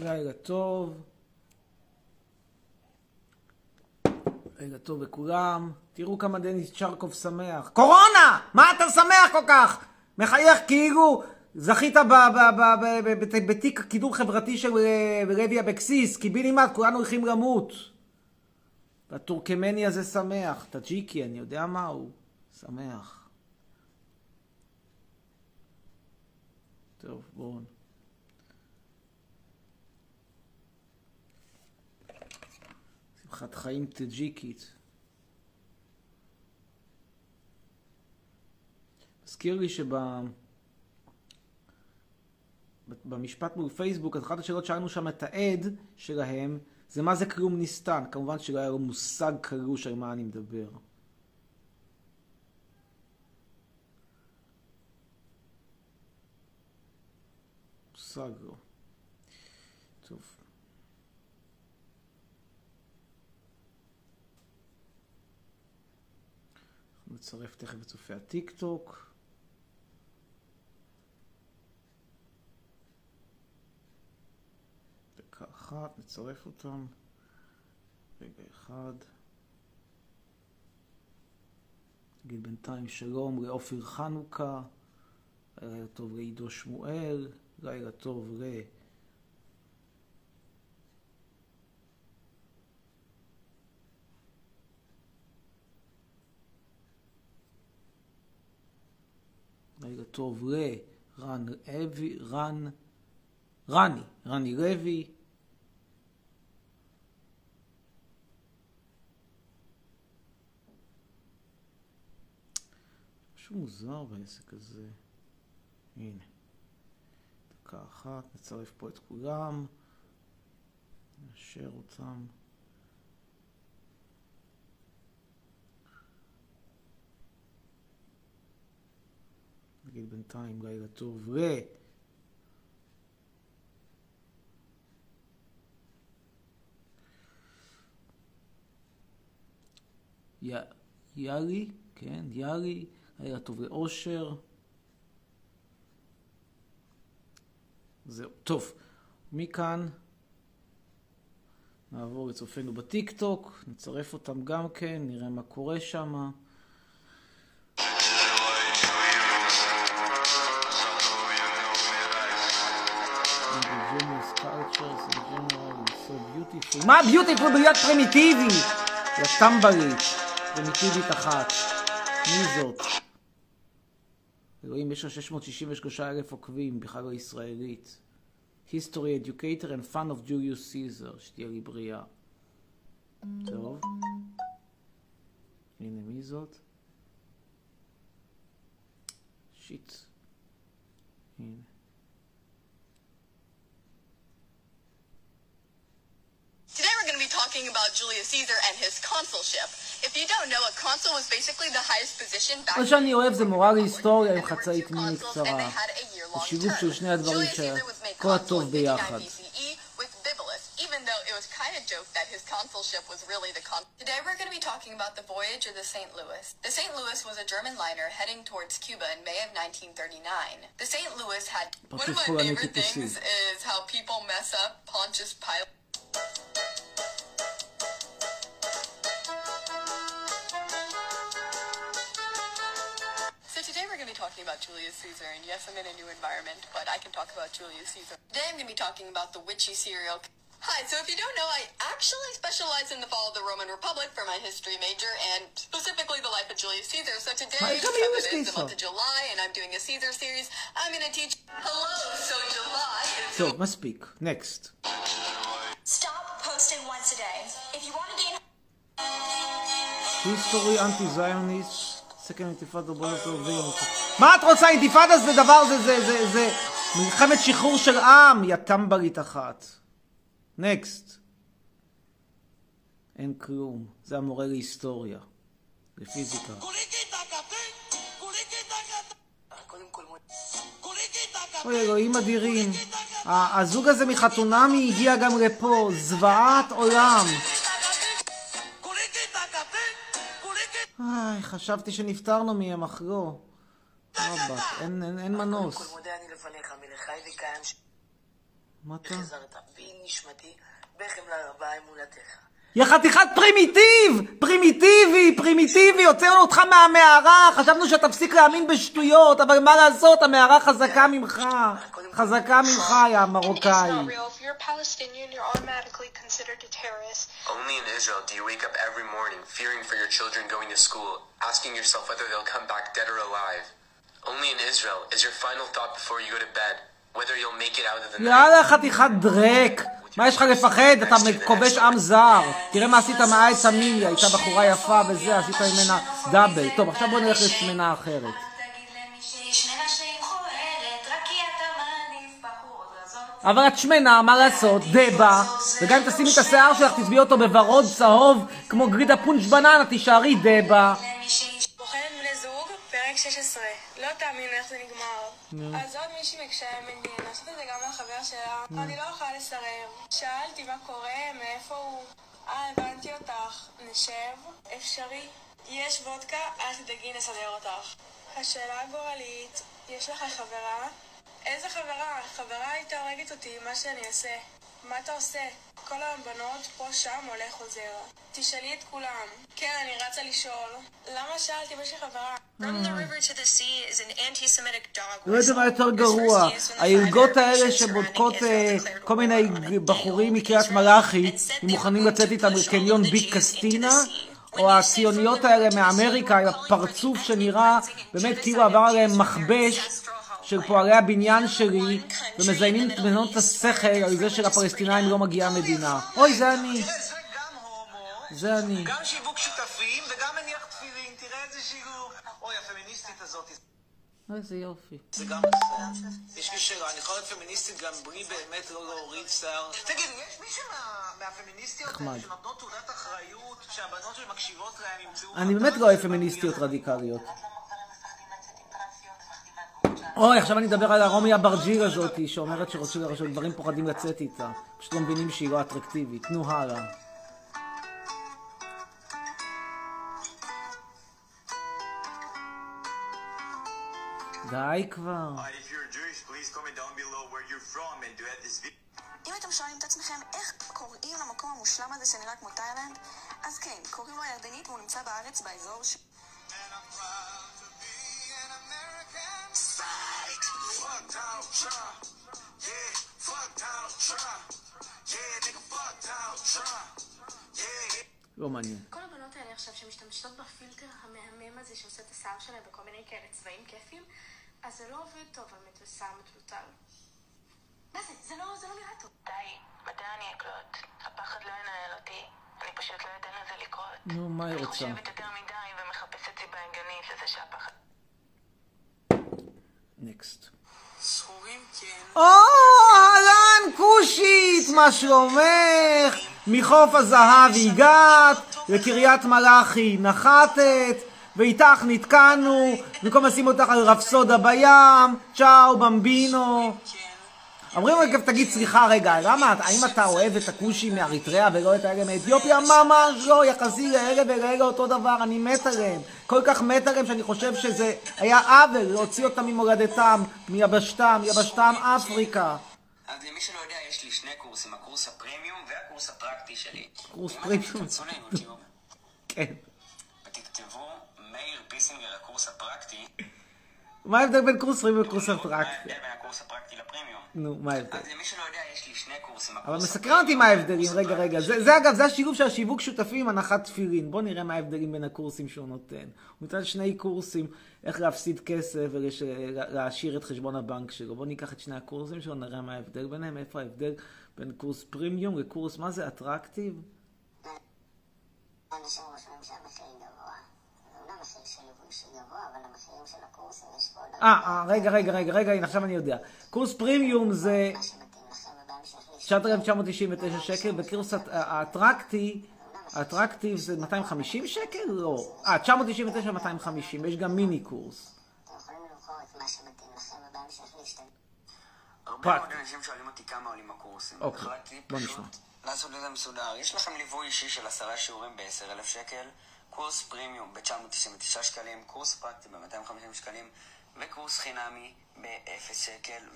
לילה טוב. לילה טוב לכולם. תראו כמה דניס צ'רקוב שמח. קורונה! מה אתה שמח כל כך? מחייך כאילו זכית בתיק קידום חברתי של לוי אבקסיס, קיבינימט, כולנו הולכים למות. והטורקמני הזה שמח, טאג'יקי, אני יודע מה הוא. שמח. טוב, בואו. שמחת חיים טאג'יקית. מזכיר לי שב... במשפט מול פייסבוק, אחת השאלות שאלנו שם את העד שלהם, זה מה זה כלום נסתן. כמובן שלא היה לו מושג קלוש על מה אני מדבר. מושג לא. טוב. אנחנו נצרף תכף את צופי הטיק טוק. דקה אחת, נצרף אותם. רגע אחד. נגיד בינתיים שלום לאופיר חנוכה, לילה טוב לעידו שמואל, לילה טוב ל... לילה טוב לרן אבי, רן, רני, רני לוי. משהו מוזר בעסק הזה. הנה. דקה אחת, נצרף פה את כולם. נאשר אותם. נגיד בינתיים לילה טוב ל... י... יאלי, כן, יאלי, לילה טוב לאושר. זהו. טוב, מכאן נעבור לצופינו בטיק טוק, נצרף אותם גם כן, נראה מה קורה שם. מה ביוטיפול בלהיות פרימיטיבי? יא טמבלית, פרימיטיבית אחת. מי זאת? אלוהים, יש לה 663 אלף עוקבים, בכלל לא ישראלית. History Educator and Fun of Julius Caesar, שתהיה לי בריאה. טוב. הנה, מי זאת? שיט. הנה. talking about Julius Caesar and his consulship. If you don't know, a consul was basically the highest position back מה שאני אוהב זה מורה להיסטוריה עם and there were חצאית two מיני consuls, קצרה. and they had a year-long זה שילוב של term. שני הדברים Julius Caesar was made שכל consul הטוב in 59 ביחד. BCE with Bibulus, even though it was kind of joked that his consulship was really the con. Today we're going to be talking about the voyage of the St. Louis. The St. Louis was a German liner heading towards Cuba in May of 1939. The St. Louis had one of my פולני favorite טיפוסי. things is how people mess up Pontius Pilate. about Julius Caesar, and yes, I'm in a new environment, but I can talk about Julius Caesar. Today I'm going to be talking about the witchy serial. Hi, so if you don't know, I actually specialize in the fall of the Roman Republic for my history major, and specifically the life of Julius Caesar. So today, it is the month of July, and I'm doing a Caesar series, I'm going to teach... Hello, so July is... So, must speak. Next. Stop posting once a day. If you want to gain... History anti-Zionist, second intifada. מה את רוצה? אינתיפאדה זה דבר, זה, זה, זה, זה מלחמת שחרור של עם, יא טמבלית אחת. נקסט. אין כלום. זה המורה להיסטוריה. לפיזיקה. אוי אלוהים אדירים. הזוג הזה מחתונמי הגיע גם לפה. זוועת עולם. איי, חשבתי שנפטרנו מהם, אך לא. רבאק, אין, אין, אין מנוס. כל מודה אני לפניך, מלך חי וקיים. ש- מה אתה? וחזרת בי נשמתי, בחמלה רבה אמונתך. יא חתיכת פרימיטיב! פרימיטיבי! פרימיטיבי! הוצאנו אותך מהמערה! חשבנו שתפסיק להאמין בשטויות, אבל מה לעשות, המערה חזקה ממך! חזקה ממך, יא מרוקאי! Only in Israel do you wake up every morning fearing for your children going to school, asking yourself whether they'll come back dead or alive. Only in Israel is your final thought before you go to bed whether you'll make it out of the night. יאללה, חתיכת דרק! מה יש לך לפחד? אתה כובש עם זר. תראה מה עשית מהעץ המיליה, הייתה בחורה יפה וזה, עשית ממנה דאבל. טוב, עכשיו בוא נלך לשמנה אחרת. אבל את שמנה, מה לעשות? דבה. וגם אם תשימי את השיער שלך, תצביעי אותו בוורוד צהוב, כמו גרידה פונץ' בננה, תישארי דבה. למי שהיא בוחנת בני זוג, פרק 16. לא תאמין איך זה נגמר. אז עוד מישהי מקשיי מדינה, עשיתי את זה גם לחבר שלה. אני לא יכולה לסרב. שאלתי מה קורה, מאיפה הוא. אה, הבנתי אותך. נשב? אפשרי? יש וודקה? אל תדאגי, נסדר אותך. השאלה הגורלית, יש לך חברה? איזה חברה? חברה הייתה הורגת אותי, מה שאני אעשה. מה אתה עושה? כל היום בנות, פה שם, הולך חוזר. תשאלי את כולם. כן, אני רצה לשאול. למה שאלת אם יש לי חברה? From the river to the sea is an anti-Semitic dog לא יודע מה יותר גרוע, הערגות האלה שבודקות אה, כל מיני בחורים מקריית מלאכי, אם מוכנים לצאת איתם לקניון ביג קסטינה, או הציוניות האלה מאמריקה, עם הפרצוף שנראה באמת כאילו עבר עליהם מכבש של פועלי הבניין שלי, ומזיינים את בנות השכל על זה שלפלסטינאים לא מגיעה מדינה. אוי, זה אני. זה אני. גם שיווק שותפים וגם מניח תפילין, תראה איזה שילוב. אוי, הפמיניסטית הזאת, איזה יופי. זה גם בסדר. יש לי שאלה, אני יכולה להיות פמיניסטית גם בלי באמת לא להוריד שיער? תגיד, יש מישהו מה- מהפמיניסטיות האלה. שנותנות תעודת אחריות, שהבנות שמקשיבות להן ימצאו... אני באמת לא אוהב פמיניסטיות רדיקליות. אוי, עכשיו אני אדבר על הרומי אברג'יל הזאתי, שאומרת שרוצים- שגברים פוחדים לצאת איתה. פשוט לא מבינים שהיא לא אטרקטיבית. נו, הלאה. די כבר. אם אתם שואלים את עצמכם איך קוראים למקום המושלם הזה שנראה כמו תאילנד, אז כן, קוראים לו ירדנית והוא נמצא בארץ באזור ש... לא מעניין. כל הבנות האלה עכשיו שמשתמשות בפילטר המהמם הזה שעושה את השיער שלהם בכל מיני כאלה צבעים כיפים, אז זה לא עובד טוב על מת- שיער מטולטל. מה זה? זה לא, זה לא נראה טוב. די, מתי אני אקלוט? הפחד לא ינהל אותי. אני פשוט לא אתן לזה לקרות. נו, מה היא אני רוצה? חושבת יותר מדי ומחפשת סיבה הגיונית לזה שהפחד... נקסט. כן. או, אהלן, כושית, מה שלומך? מחוף הזהב הגעת, לקריית מלאכי נחתת, ואיתך נתקענו, במקום לשים אותך על רפסודה בים, צ'או, במבינו. אומרים רגע, תגיד, סליחה רגע, למה, האם אתה אוהב את הכושים מאריתריאה ולא את האלה מאתיופיה? ממש לא, יחסי לאלה ולאלה אותו דבר, אני מת עליהם. כל כך מת עליהם שאני חושב שזה היה עוול להוציא אותם ממולדתם, מיבשתם, יבשתם אפריקה. אז למי שלא יודע, יש לי שני קורסים, הקורס הפרימיום והקורס הפרקטי שלי. קורס אם פרימיום. אתם תיכנסו ליוטיוב כן. ותכתבו מאיר פיסינגר הקורס הפרקטי, מה ההבדל בין קורס פרימיום לקורס מה הפרקטי? ההבדל בין הקורס הפרקטי לפרימיום? נו, מה ההבדל? אז למי שלא יודע, יש לי שני קורסים, אבל מסקרן אותי מה ההבדלים, רגע, רגע. זה, שלי. זה אגב, זה השילוב של השיווק שותפים עם הנחת תפילין. בוא נראה מה ההבדלים בין הקורסים שהוא נותן. הוא נותן שני קורסים, איך להפסיד כסף ולהעשיר את חשבון הבנק שלו. בוא ניקח את שני הקורסים שלו, נראה מה ההבדל ביניהם, איפה ההבדל בין קורס פרימיום לקורס, מה זה, אטרקטיב? אנשים חושבים שהמחיר גבוה. זה אומנם מחיר של ליווי שגבוה, אבל המחירים של הקורסים יש פה עוד אה, אה, רגע, רגע, רגע, רגע, הנה, עכשיו אני יודע. קורס פרימיום זה מה שמתאים לכם, ובהמשך לשאול 9,999 שקל, וקורס האטרקטי, האטרקטיב זה 250 שקל? לא. אה, 999 250, יש גם מיני קורס. אתם יכולים לבחור את מה שמתאים לכם, ובהמשך להשתגע. הרבה. מאוד אנשים שואלים אותי כמה עולים הקורסים. אוקיי, בוא נשמע. לעשות את זה מסודר. יש לכם ליווי אישי של עשרה שיעורים ב-10,000 שקל, קורס פרימיום ב-999 שקלים, קורס פרקטי ב-250 שקלים, וקורס חינמי ב-0 שקל.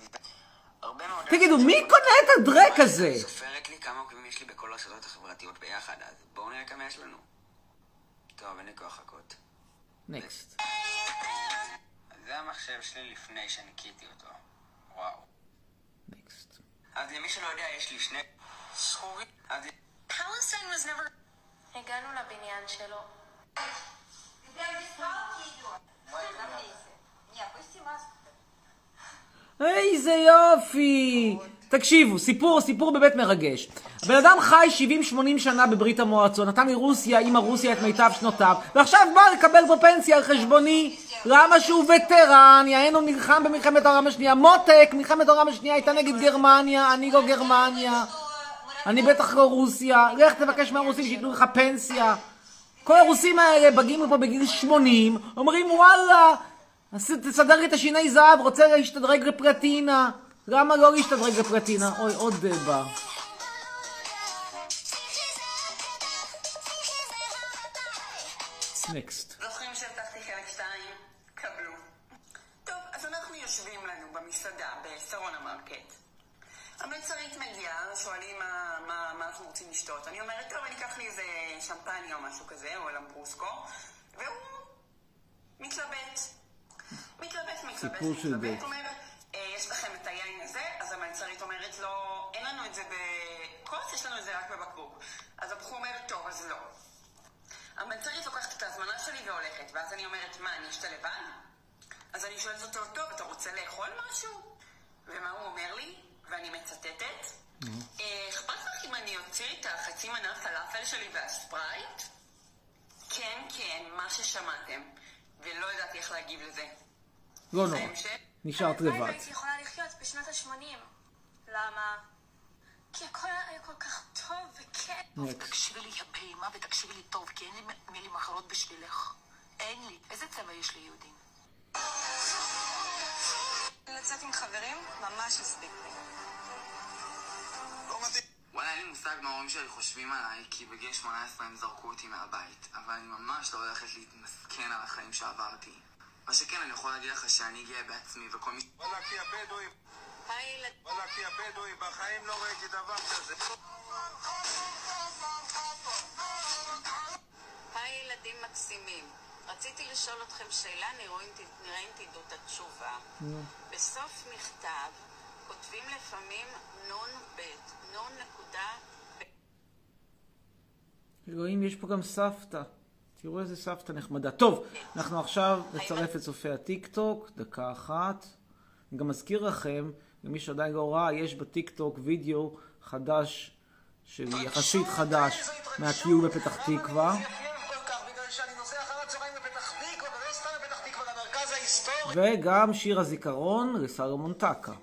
הרבה מאוד... תגידו, מי קונה את הדרק הזה? סופרת לי כמה עוקבים יש לי בכל הרשתות החברתיות ביחד, אז בואו נראה כמה יש לנו. טוב, אין לי כוח לחכות. נקסט. זה המחשב שלי לפני שניקיתי אותו. וואו. נקסט. אז למי שלא יודע, יש לי שני... זכורים. אז... איזה יופי! תקשיבו, סיפור, סיפור באמת מרגש. הבן אדם חי 70-80 שנה בברית המועצות, נתן לרוסיה, אימא רוסיה, את מיטב שנותיו, ועכשיו בא לקבל פה פנסיה על חשבוני. למה שהוא וטרן, יענו נלחם במלחמת העולם השנייה. מותק, מלחמת העולם השנייה הייתה נגד גרמניה, אני לא גרמניה. אני בטח לא רוסיה. לך תבקש מהרוסים שייתנו לך פנסיה. כל הרוסים האלה מגיעים לפה בגיל 80, אומרים וואלה, תסדר לי את השיני זהב, רוצה להשתדרג לפלטינה. למה לא להשתדרג לפלטינה? אוי, עוד בא. נקסט. המלצרית מגיעה, שואלים מה, מה, מה אנחנו רוצים לשתות. אני אומרת, טוב, אני אקח לי איזה שמפניה או משהו כזה, או למברוסקו. והוא מתלבט. מתלבט, מתלבט, מתלבט. אומר, "אה, יש לכם את היין הזה? אז המלצרית אומרת לו, אין לנו את זה בכוס, יש לנו את זה רק בבקבוק. אז הבחור אומר, טוב, אז לא. המלצרית לוקחת את ההזמנה שלי והולכת, ואז אני אומרת, מה, אני אשתה לבד? אז אני שואלת אותו, טוב, אתה רוצה לאכול משהו? ומה הוא אומר לי? ואני מצטטת, "אה, אכפת לך אם אני אוציא את החצי מנה פלאפל שלי והספרייט? כן, כן, מה ששמעתם. ולא ידעתי איך להגיב לזה. לא נורא. בהמשך- נשארת הלוואי לבד. והייתי יכולה לחיות בשנות ה-80. למה? כי הכל היה כל כך טוב. נקסט. תקשיבי לי, יא בהמה, ותקשיבי לי טוב, כי אין לי מילים אחרות בשבילך. אין לי. איזה צבע יש ליהודים? לצאת עם חברים? ממש הספיק לי. וואלה, אין לי מושג מה ההורים שלי חושבים עליי, כי בגיל 18 הם זרקו אותי מהבית. אבל אני ממש לא הולכת להתמסכן על החיים שעברתי. מה שכן, אני יכול להגיד לך שאני גאה בעצמי, וכל מי... וואלה, כי הבדואים... וואלה, כי הבדואים בחיים לא ראיתי דבר כזה. היי ילדים מקסימים, רציתי לשאול אתכם שאלה, נראה אם תדעו את התשובה. בסוף מכתב כותבים לפעמים נון בית, נון נקודה אלוהים, יש פה גם סבתא. תראו איזה סבתא נחמדה. טוב, אנחנו עכשיו נצרף את צופי הטיק טוק, דקה אחת. אני גם מזכיר לכם, למי שעדיין לא ראה, יש בטיק טוק וידאו חדש, של יחסית חדש, מהטיול בפתח תקווה. וגם שיר הזיכרון לסלומון טקה.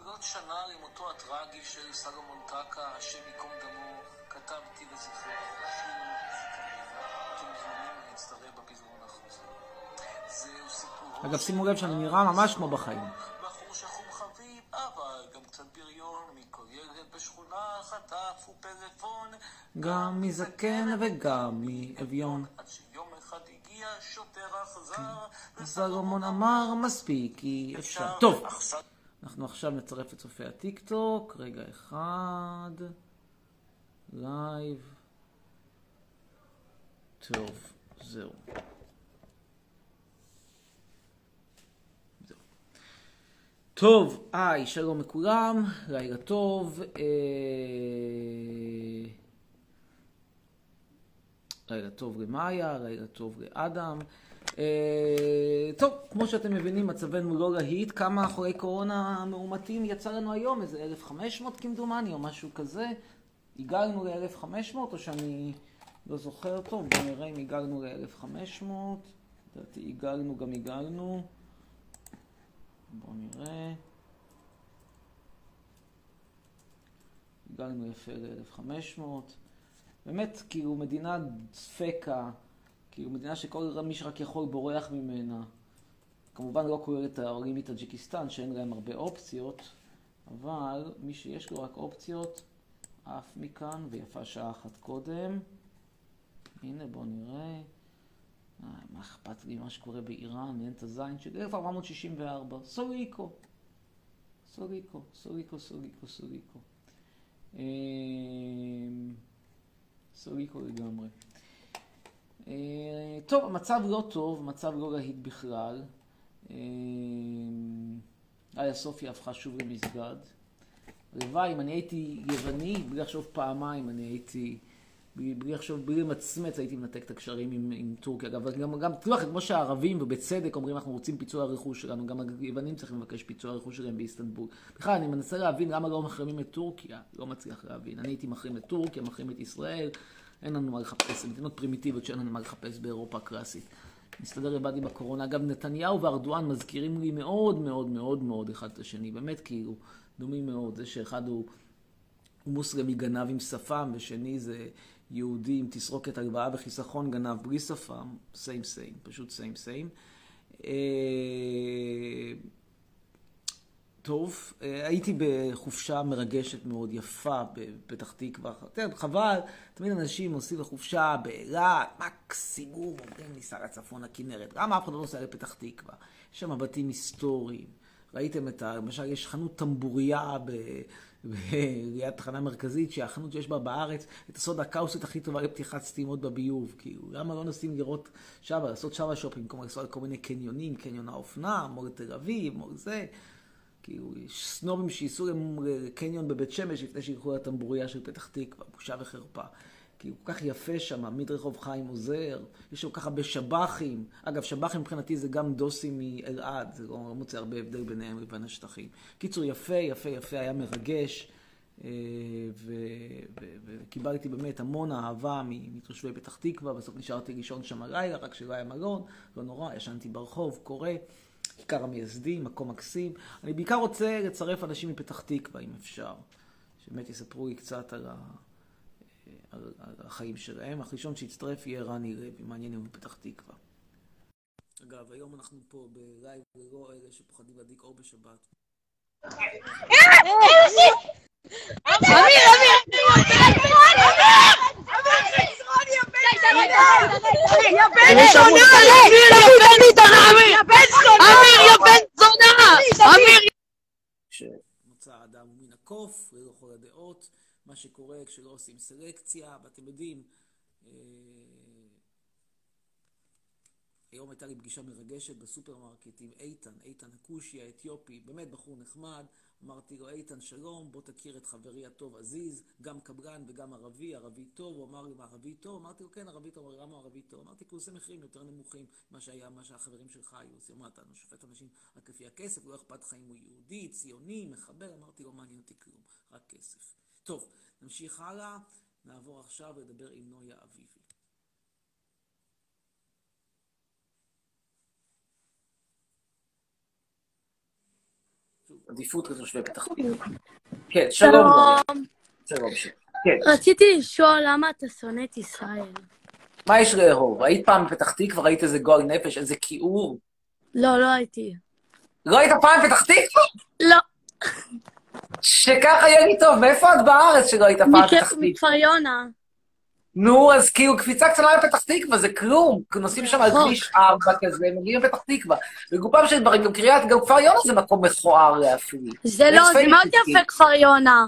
אגב, שימו לב שאני נראה ממש כמו בחיים. בחור שחום חביב, אבל גם קצת בריון, מכל ילד בשכונה חטף ופלאפון. גם מזקן וגם מאביון. עד שיום אחד הגיע שוטר אכזר, סלומון אמר מספיק, אי אפשר. טוב, אנחנו עכשיו נצרף את צופי הטיק טוק. רגע אחד. לייב. טוב. זהו. טוב, היי, שלום לכולם, לילה טוב. אה... לילה טוב למאיה, לילה טוב לאדם. אה, טוב, כמו שאתם מבינים, מצבנו לא להיט. כמה חולי קורונה מאומתים יצא לנו היום? איזה 1,500 כמדומני, או משהו כזה. הגענו ל-1,500, או שאני לא זוכר טוב? בואו נראה אם הגענו ל-1,500. לדעתי הגענו גם הגענו. בואו נראה. הגענו יפה ל-1,500. באמת, כאילו, מדינה ספקה, כאילו, מדינה שכל מי שרק יכול בורח ממנה. כמובן לא כולל את העולים מטאג'יקיסטן, שאין להם הרבה אופציות, אבל מי שיש לו רק אופציות, עף מכאן, ויפה שעה אחת קודם. הנה, בואו נראה. מה אכפת לי מה שקורה באיראן, אין את הזין של 1464. סוריקו. סוריקו, סוריקו, סוריקו, סוריקו. אה, סוריקו לגמרי. אה, טוב, המצב לא טוב, המצב לא רהיט בכלל. אה, איה סופיה הפכה שוב למסגד. הלוואי, אם אני הייתי יווני, בלי לחשוב פעמיים, אני הייתי, בלי, בלי לחשוב, בלי למצמץ, הייתי מנתק את הקשרים עם, עם טורקיה. אגב, גם, גם תדעו לכם, כמו שהערבים, ובצדק, אומרים, אנחנו רוצים פיצוי הרכוש שלנו, גם היוונים צריכים לבקש פיצוי הרכוש שלהם באיסטנבול. בכלל, אני מנסה להבין למה לא מחרימים את טורקיה, לא מצליח להבין. אני הייתי מחרים את טורקיה, מחרים את ישראל, אין לנו מה לחפש, מדינות פרימיטיביות שאין לנו מה לחפש באירופה הקלאסית. מסתדר לבד עם הקורונה. אגב, נתניהו וארדואן מזכירים לי מאוד מאוד מאוד מאוד אחד את השני, באמת כאילו, דומים מאוד. זה שאחד הוא, הוא מוסלמי גנב עם שפם, ושני זה יהודי עם תסרוקת הלוואה וחיסכון גנב בלי שפם, סיים סיים, פשוט סיים סיים. טוב, הייתי בחופשה מרגשת מאוד, יפה, בפתח תקווה. חבל, תמיד אנשים עושים לחופשה באילת, מקסימום, אומרים ניסע לצפון הכנרת. למה אף אחד לא נוסע לפתח תקווה? יש שם בתים היסטוריים. ראיתם את ה... למשל, יש חנות טמבוריה ליד תחנה מרכזית, שהחנות שיש בה בארץ את הסודה הקאוסית הכי טובה לפתיחת סתימות בביוב. כאילו, למה לא נוסעים לראות שבה, לעשות שבה שופינג, כמו לנסוע לכל מיני קניונים, קניון האופנה, מול תל אביב, מול זה. כאילו, יש סנובים שייסעו לקניון בבית שמש לפני שילכו לטמבוריה של פתח תקווה, בושה וחרפה. כאילו, כל כך יפה שם, מדרחוב חיים עוזר, יש שם כל כך הרבה שב"חים. אגב, שב"חים מבחינתי זה גם דוסים מאלעד, זה לא מוצא הרבה הבדל ביניהם לבין השטחים. קיצור, יפה, יפה, יפה, היה מרגש, וקיבלתי באמת המון אהבה מתושבי פתח תקווה, בסוף נשארתי לישון שם הלילה, רק שלא היה מלון, לא נורא, ישנתי ברחוב, קורא. כיכר המייסדים, מקום מקסים. אני בעיקר רוצה לצרף אנשים מפתח תקווה, אם אפשר, שבאמת יספרו לי קצת על, ה... החיים שלהם. הראשון שיצטרף יהיה רני לוי, מעניין אם הוא מפתח תקווה. אגב, היום אנחנו פה בלייב ללא אלה שפוחדים להדליק אור בשבת. כשמוצא האדם מן הקוף, ללא כל הדעות, מה שקורה כשלא עושים סלקציה, ואתם יודעים, היום הייתה לי פגישה מרגשת בסופרמרקט עם איתן, איתן הכושי האתיופי, באמת בחור נחמד. אמרתי לו, איתן, שלום, בוא תכיר את חברי הטוב עזיז, גם קבלן וגם ערבי, ערבי טוב. הוא אמר לי, מה, ערבי טוב? אמרתי לו, כן, ערבי טוב. למה ערבי טוב? אמרתי, כי הוא עושה מחירים יותר נמוכים ממה שהיה, מה שהחברים שלך היו עושים. מה, אתה שופט אנשים רק לפי הכסף, לא אכפת לך אם הוא יהודי, ציוני, מחבר? אמרתי, לא מעניין אותי כלום, רק כסף. טוב, נמשיך הלאה, נעבור עכשיו לדבר עם נויה אביבי. עדיפות לתושבי פתח תקווה. כן, שלום. שלום. כן. רציתי לשאול למה אתה שונא את ישראל. מה יש לאהוב? היית פעם בפתח תקווה? ראית איזה גועל נפש? איזה כיעור? לא, לא הייתי. לא היית פעם בפתח תקווה? לא. שככה יהיה לי טוב. מאיפה את בארץ שלא היית פעם בפתח תקווה? מכפר יונה. נו, אז כאילו קפיצה קטנה לפתח תקווה, זה כלום. נוסעים שם על כביש 4 כזה, מגיעים לפתח תקווה. וגופם של דברים, גם קריית, גם כפר יונה זה מקום מכוער להפליא. זה לא, זה מאוד יפה כפר יונה.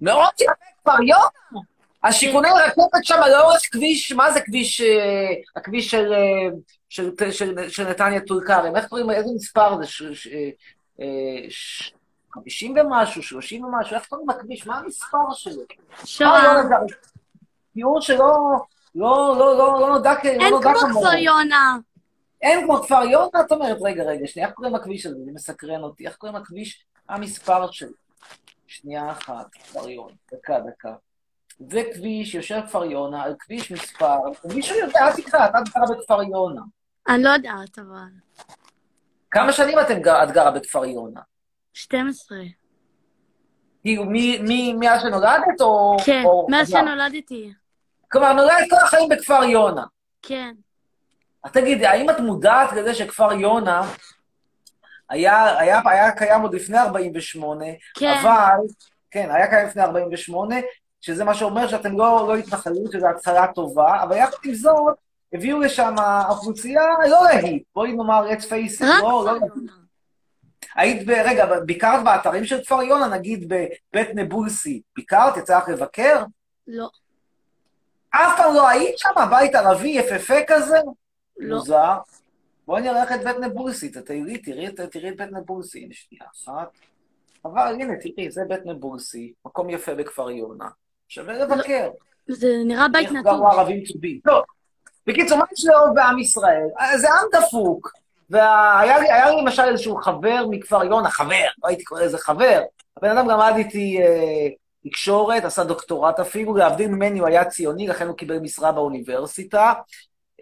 מאוד יפה כפר יונה. השיכוני רכבת שם לאורך כביש, מה זה כביש, הכביש של נתניה טול כרם, איך קוראים, איזה מספר זה? 50 ומשהו, 30 ומשהו, איך קוראים לכביש? מה המספר שלו? שואה. תיאור שלא לא, לא, לא, לא נודע כמובן. אין כמו כפר יונה. אין כמו כפר יונה? את אומרת, רגע, רגע, שנייה, איך קוראים לכביש הזה? זה מסקרן אותי. איך קוראים לכביש? המספר שלו. שנייה אחת, כפר יונה. דקה, דקה. זה כביש, יושב כפר יונה, על כביש מספר, מישהו יודע, אל תקרא, אתה גרה בכפר יונה. אני לא יודעת, אבל... כמה שנים את גרה בכפר יונה? 12. כאילו, מאז שנולדת, או... כן, מאז שנולדתי. כלומר, נולדת כל החיים בכפר יונה. כן. אז תגידי, האם את מודעת לזה שכפר יונה היה, היה, היה קיים עוד לפני 48, כן. אבל, כן, היה קיים לפני 48, שזה מה שאומר שאתם לא, לא התנחלות, שזו התחלה טובה, אבל יחד עם זאת, הביאו לשם אוכלוסייה לא להיט, בואי נאמר, let's face it, לא, לא להיט. היית, ב- רגע, ביקרת באתרים של כפר יונה, נגיד בבית נבולסי, ביקרת? יצא לך לבקר? לא. אף פעם לא היית שם, בית ערבי יפהפה כזה? לא. מוזר. בואי נראה לך את בית נבולסי, תראי, תראי, תראי את בית נבולסי, הנה שנייה אחת. אבל הנה, תראי, זה בית נבולסי, מקום יפה בכפר יונה. שווה לבקר. זה נראה בית איך נטוש. גרו ערבים טובים. טוב, בקיצור, מה יש לאהוב בעם ישראל? אה, זה עם דפוק. והיה לי, למשל איזשהו חבר מכפר יונה, חבר, לא הייתי קורא לזה חבר. הבן אדם למד איתי אה, תקשורת, עשה דוקטורט אפילו, להבדיל ממני הוא היה ציוני, לכן הוא קיבל משרה באוניברסיטה.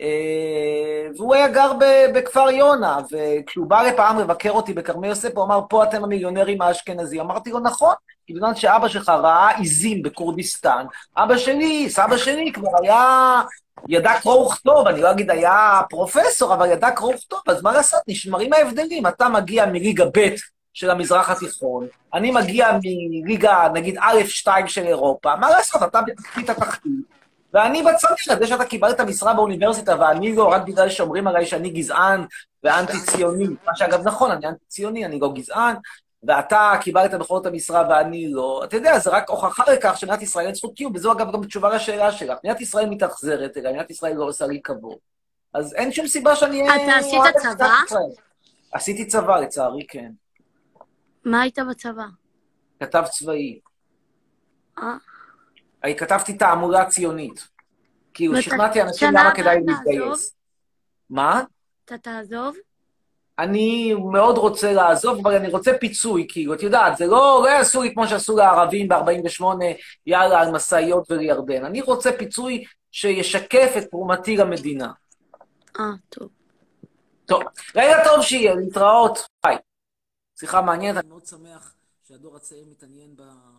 אה, והוא היה גר בכפר יונה, וכשהוא בא לפעם לבקר אותי בכרמי יוסף, הוא אמר, פה אתם המיליונרים האשכנזים. אמרתי לו, נכון, כי בזמן שאבא שלך ראה עיזים בכורדיסטן, אבא שלי, סבא שלי כבר היה, ידע קרוא וכתוב, אני לא אגיד היה פרופסור, אבל ידע קרוא וכתוב, אז מה לעשות, נשמרים ההבדלים. אתה מגיע מליגה ב' של המזרח התיכון, אני מגיע מליגה, נגיד, א'-2 של אירופה, מה לעשות, אתה בתחתית התחתית, ואני בצמרת, זה שאתה קיבלת משרה באוניברסיטה ואני לא, רק בגלל שאומרים עליי שאני גזען ואנטי-ציוני, מה שאגב נכון, אני אנטי-ציוני, אני לא גזען, ואתה קיבלת בכל זאת המשרה ואני לא, אתה יודע, זה רק הוכחה לכך שמדינת ישראל אין זכות קיום, וזו אגב גם תשובה לשאלה שלך. מדינת ישראל מתאכזרת אליי, מדינת ישראל לא עושה לי כבוד. אז אין שום סיבה שאני אהיה... אתה עשית צבא? עשיתי צבא, לצערי, כן. מה היית בצבא? כתב צבאי. אה? אני כתבתי תעמולה ציונית. כאילו, שכנעתי אנשים למה כדאי להתגייס. מה? אתה תעזוב? אני מאוד רוצה לעזוב, אבל אני רוצה פיצוי, כאילו, את יודעת, זה לא, לא יעשו לי כמו שעשו לערבים ב-48, יאללה, על משאיות ולירדן. אני רוצה פיצוי שישקף את תרומתי למדינה. אה, טוב. טוב, לילה טוב שיהיה, להתראות. ביי. שיחה מעניינת. אני מאוד שמח שהדור הצעיר מתעניין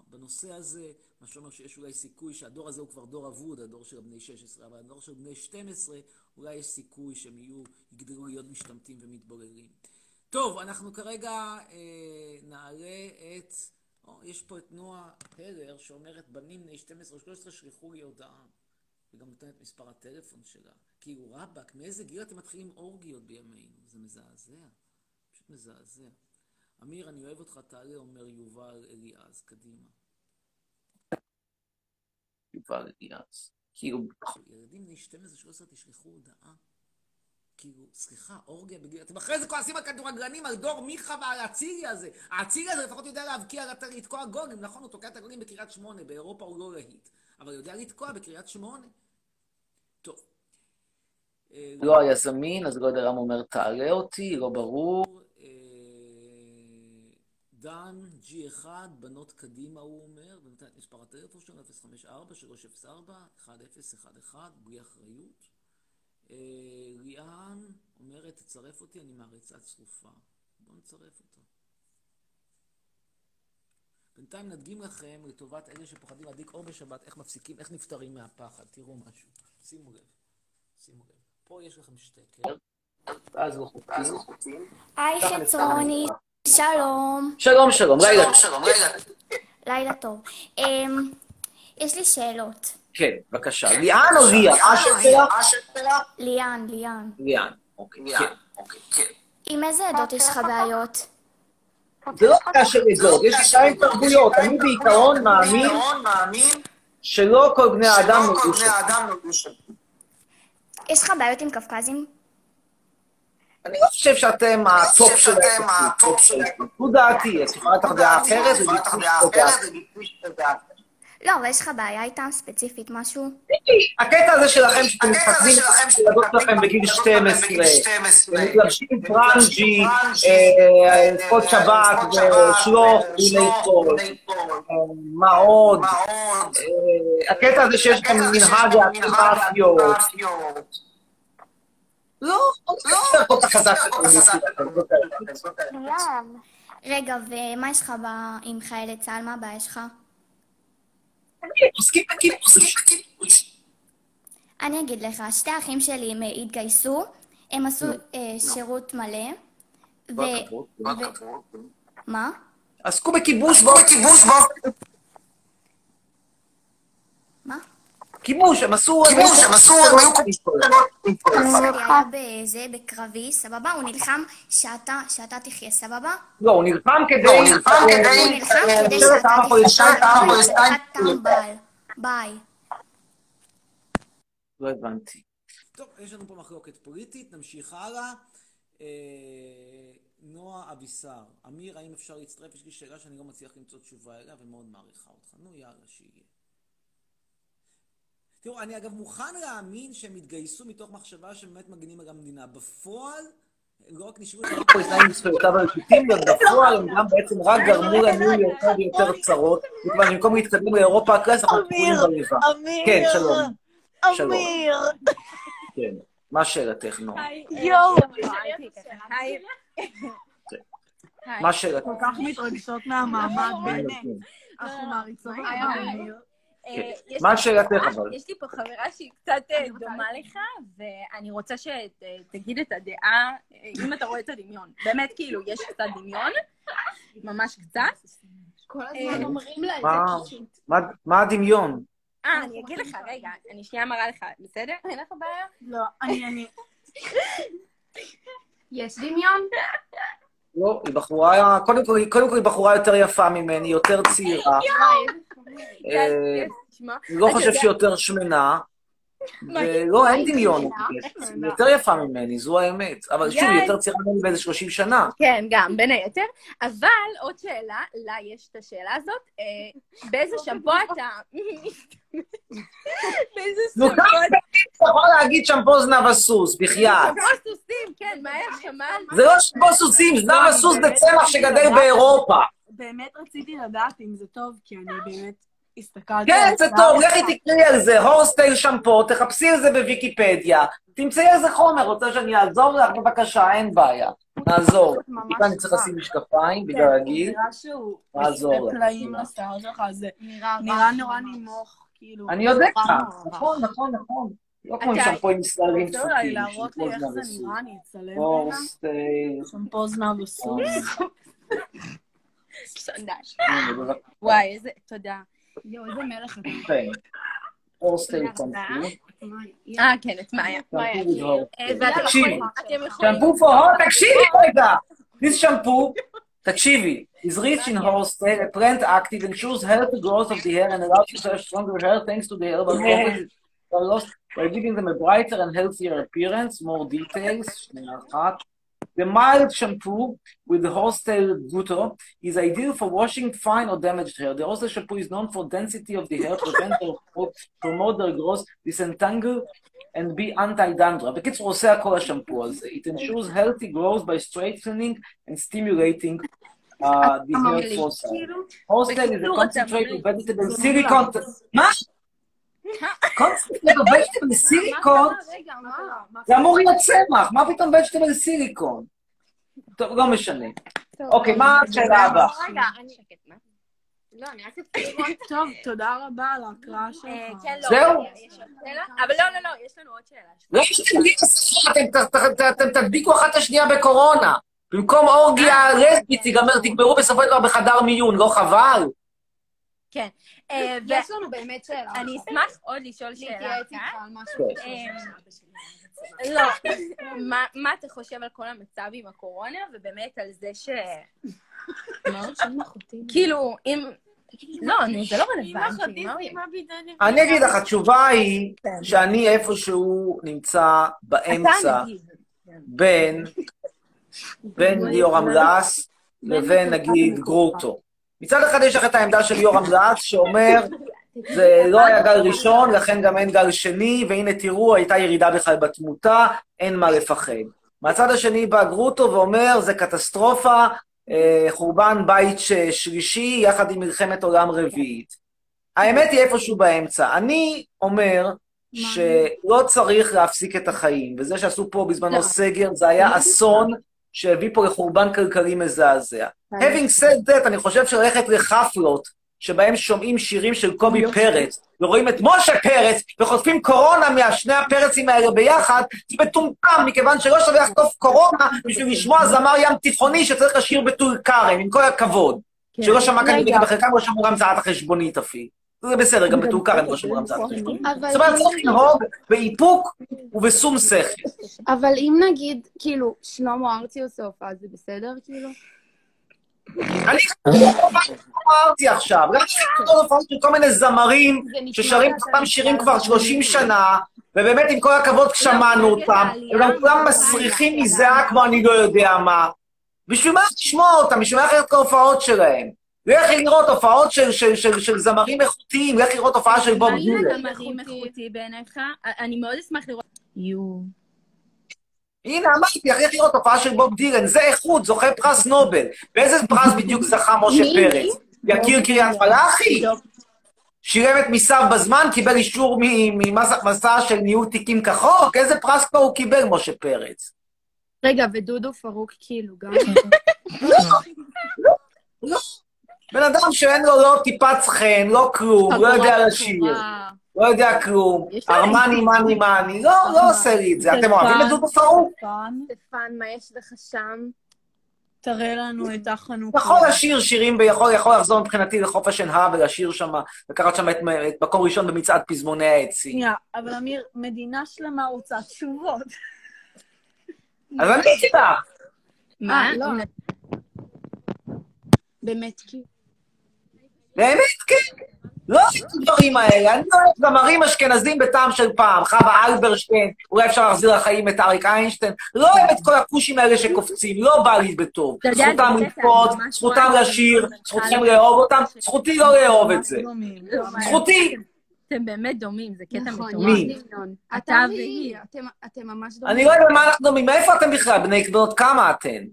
בנושא הזה, מה שאומר שיש אולי סיכוי שהדור הזה הוא כבר דור אבוד, הדור של בני 16, אבל הדור של בני 12, אולי יש סיכוי שהם יהיו, יגדלו להיות משתמטים ומתבוללים. טוב, אנחנו כרגע אה, נעלה את... או, יש פה את נועה הלר שאומרת, בנים בני 12-13 שלחו לי הודעה. וגם נותנת מספר הטלפון שלה. כאילו, רבאק, מאיזה גיל אתם מתחילים אורגיות בימינו? זה מזעזע. פשוט מזעזע. אמיר, אני אוהב אותך, תעלה, אומר יובל אליעז, קדימה. יובל אליעז. כאילו, ילדים בני 12-13 תשלחו הודעה. כאילו, סליחה, אורגיה בגיל... אתם אחרי זה כועסים על כדורגלנים, על דור מיכה ועל האצילי הזה. האצילי הזה לפחות יודע להבקיע, לתקוע גולים. נכון, הוא תוקע את הגולים בקריית שמונה, באירופה הוא לא להיט. אבל יודע לתקוע בקריית שמונה. טוב. אה, לא היה זמין, אז לא יודע למה אומר תעלה אותי, לא ברור. אה, דן, G1, בנות קדימה, הוא אומר, ונותן את מספר הטלפון שלו, 054-304-1011, בלי אחריות. אה, ליאן אומרת, תצרף אותי, אני מעריצה צרופה. בואו נצרף אותה. בינתיים נדגים לכם, לטובת אלה שפוחדים להדליק אור בשבת, איך מפסיקים, איך נפטרים מהפחד. תראו משהו. שימו לב. שימו לב. פה יש לכם שטקר, ואז לא חוטים. היי חצרוני, שלום. שלום, שלום, לילה. לילה טוב. אמ, יש לי שאלות. כן, בבקשה. ליאן או ליה? ליאן, ליאן. ליאן. אוקיי, כן. עם איזה עדות יש לך בעיות? זה לא בעיה של עדות, יש לי שתיים תרבויות. אני בעיקרון מאמין שלא כל בני האדם נולדו שם. יש לך בעיות עם קווקזים? אני לא חושב שאתם הטופ שלהם. זו דעתי, את יכולה לתת דעה אחרת, זה בדיוק דעה. לא, אבל יש לך בעיה איתם ספציפית, משהו? הקטע הזה שלכם, שאתם מתחתנים את הילדות שלכם בגיל 12, ומתלבשים פרנג'י, כל שבת, ושלוך, הנה כל, מה עוד? אה, הקטע הזה שיש לכם מנהג מאפיות. לא, לא, כל כך חזק. רגע, ומה יש לך עם חיילי צה"ל? מה הבעיה שלך? עוסקים. אני אגיד לך, שתי האחים שלי הם התגייסו, הם עשו אה, שירות מלא. ו- מה? עסקו בכיבוש באופן... מה? כיבוש, הם עשו... כיבוש, הם עשו... הם היו היה בזה, בקרבי, סבבה? הוא נלחם שאתה שאתה תחיה, סבבה? לא, הוא נלחם כדי... לא, הוא נלחם כדי... הוא נלחם שאתה. תחיה. טמבל. ביי. לא הבנתי. טוב, יש לנו פה מחלוקת פוליטית, נמשיך הלאה. אה, נועה אבישר, אמיר, האם אפשר להצטרף? יש לי שאלה שאני לא מצליח למצוא תשובה אליה ומאוד מעריכה אותך. נו, יאללה, שיהיה. תראו, אני אגב מוכן להאמין שהם התגייסו מתוך מחשבה שהם באמת מגנים על המדינה. בפועל, הם לא רק נשארו את הפלסטינים עם זכויותיו הלגיטימיות, בפועל הם גם בעצם רק גרמו לנו יותר ויותר צרות, מכיוון שבמקום להתקדם לאירופה הקלאס, אנחנו תקועים בריבה. אמיר, כן, שלום. שלום. אמיר. כן. מה שאלתך, נועה? יואו. מה שאלתך? כל כך מתרגשות מהמעמד, באמת. כן. אנחנו מעריצות אה, כן. יש מה לי- שאלתך אבל? יש לי פה חברה שהיא קצת אה, דומה לך, ואני רוצה שתגיד את הדעה, אה, אם אתה רואה את הדמיון. באמת, כאילו, יש קצת דמיון, ממש קצת. כל הזמן אומרים לה את מה- זה פשוט. מה- הדמיון? אה, אני אגיד לך, רגע, אני שנייה מראה לך, בסדר? אין לך בעיה? לא, אני, אני... יש דמיון? לא, היא בחורה, קודם כל, קודם כל היא בחורה יותר יפה ממני, יותר צעירה. תשמע, אני לא חושב שהיא יותר שמנה, ולא, אין דמיון. היא יותר יפה ממני, זו האמת. אבל שוב, היא. יותר צעירה ממני באיזה 30 שנה. כן, גם, בין היתר. אבל עוד שאלה, לה יש את השאלה הזאת, אה, באיזה שמפו אתה... באיזה נו, שמפו כמה אתה... אתה יכול להגיד שמפו זנב הסוס, בחייאת. שמפו סוסים, כן, מה היה שמל? זה לא שמפו סוסים, זנב הסוס זה צמח שגדל באירופה. באמת רציתי לדעת אם זה טוב, כי אני באמת הסתכלתי... כן, על זה. טוב, לכי תקראי על זה, הורסטייל שמפו, תחפשי על זה בוויקיפדיה, תמצאי על זה חומר, רוצה שאני אעזור לך? בבקשה, אין בעיה. נעזור. ממש אני צריך. לשים משקפיים כן, בגלל הגיל. נראה שהוא נעזור לך. פלאים לשיער שלך, זה נראה נורא נמוך, כאילו. אני יודע. נכון, נכון, נכון. לא כמו עם אתה- שמפוים ישראלים אתה רוצה דפוקים. להראות לי איך זה. נראה, אני אצלם רגע. הורסטייל. שמפו זנב. הנה, בבקשה. וואי, איזה... תודה. יואו, איזה מלך אתה. כן. הורסטייל תודה רבה. שמפו. אה, כן, את מאיה. שמפו with horse. אה, ואתם תקשיבי. יכולים... אתם יכולים... שמפו for horse, תקשיבי רגע! This shampoo, תקשיבי, is rich in horsetail, a plant active, ensures healthy growth of the hair and allows you to have stronger hair thanks to the herbal properties that are lost by giving them a brighter and healthier appearance, more details, שנייה אחת. The mild shampoo with the horsetail guto is ideal for washing fine or damaged hair. The horsetail shampoo is known for density of the hair, prevent their growth, promote their growth, disentangle, and be anti-dandruff. בקיצור, הוא עושה הכל השמפו הזה. It ensures healthy growth by straightening and stimulating uh, the hair follicle. Horsetail is a concentrate of vegetable silicone. מה? silicone? רגע, מה? זה אמור להיות צמח, מה פתאום vegetable silicone? טוב, לא משנה. אוקיי, מה השאלה הבאה? רגע, אני... לא, אני רק לראות... טוב, תודה רבה על ההקראה אה, שלך. כן, לא. זהו? שאלה? אבל לא, לא, לא, יש לנו עוד שאלה. לא אתם תדביקו אחת את השנייה בקורונה. במקום אורגיה לסבית, תיגמר, תגמרו בסופו של דבר בחדר מיון, לא חבל? כן. אה, יש לנו באמת שאלה. אני אשמח עוד לשאול שאלה להתייעץ איתך. על משהו. אה, לא, מה- אתה חושב על כל המצב עם הקורונה, ובאמת על זה ש... כאילו, אם... לא, זה לא רלוונטי, אני אגיד לך, התשובה היא שאני איפשהו נמצא באמצע. בין בין יורם לס לבין נגיד גרוטו. מצד אחד יש לך את העמדה של יורם לס שאומר, זה לא היה גל ראשון, לכן גם אין גל שני, והנה תראו, הייתה ירידה בכלל בתמותה, אין מה לפחד. מהצד השני בא גרוטו ואומר, זה קטסטרופה, אה, חורבן בית שלישי יחד עם מלחמת עולם רביעית. האמת היא איפשהו באמצע. אני אומר שלא צריך להפסיק את החיים, וזה שעשו פה בזמנו סגר, זה היה אסון שהביא פה לחורבן כלכלי מזעזע. Having said that, אני חושב שללכת לחפלות, שבהם שומעים שירים של קובי פרץ, ורואים את משה פרץ, וחוטפים קורונה מהשני הפרצים האלה ביחד, זה מטומטם, מכיוון שלא שווה לחטוף קורונה בשביל לשמוע זמר ים תיכוני שצריך לשיר בטול כרם, עם כל הכבוד. שלא שמע כאן. בחלקם לא שמעו גם צעת החשבונית אפילו. זה בסדר, גם בטול כרם לא שומרים על חשבון. אבל זאת אומרת, צריך לנהוג באיפוק ובשום שכל. אבל אם נגיד, כאילו, שלמה ארצי עושה הופעה, זה בסדר, כאילו? אני אמרתי עכשיו, גם הופעות של כל מיני זמרים ששרים אותם שירים כבר 30 שנה, ובאמת עם כל הכבוד שמענו אותם, וגם כולם מסריחים מזיעה כמו אני לא יודע מה. בשביל מה לשמוע אותם? בשביל מה ללכת את ההופעות שלהם? לך לראות הופעות של- של- של של זמרים איכותיים, לך לראות הופעה של בוב האם דילן. אתה מדהים איכותי בעיניך? אני מאוד אשמח לראות... יו. הנה, אמרתי, לך לראות הופעה של בוב דילן, זה איכות, זוכה פרס נובל. באיזה פרס בדיוק זכה משה? פרץ? יקיר קריית מלאכי? שילם את מיסיו בזמן, קיבל אישור מ- ממס הכנסה של ניהול תיקים כחוק? איזה פרס כבר הוא קיבל, משה פרץ? רגע, ודודו פארוק, כאילו, גם... בן אדם שאין לו לא טיפת חן, לא כלום, לא יודע לשיר, לא יודע כלום, ארמני money money, לא, לא עושה לי את זה. אתם אוהבים את דודו פארוק? סטפן, מה יש לך שם? תראה לנו את החנוכה. יכול לשיר שירים, ויכול יכול לחזור מבחינתי לחוף השנהב ולשיר שם, לקחת שם את את מקום ראשון במצעד פזמוני העצים. שנייה, אבל אמיר, מדינה שלמה רוצה תשובות. אז אני איתך. מה? לא. באמת, כאילו. באמת, כן. לא את הדברים האלה, אני לא אוהב זמרים אשכנזים בטעם של פעם, חווה אלברשטיין, אולי אפשר להחזיר לחיים את אריק איינשטיין, לא אוהב את כל הכושים האלה שקופצים, לא בא לי בטוב. זכותם ממש זכותם לשיר, זכותכם לאהוב אותם, זכותי לא לאהוב את זה. זכותי. אתם באמת דומים, זה קטע נכון, מטורף. אתה אתה והיא, אתם ממש דומים. אני לא יודע מה אנחנו דומים, מאיפה אתם בכלל, בני בנות כמה אתן?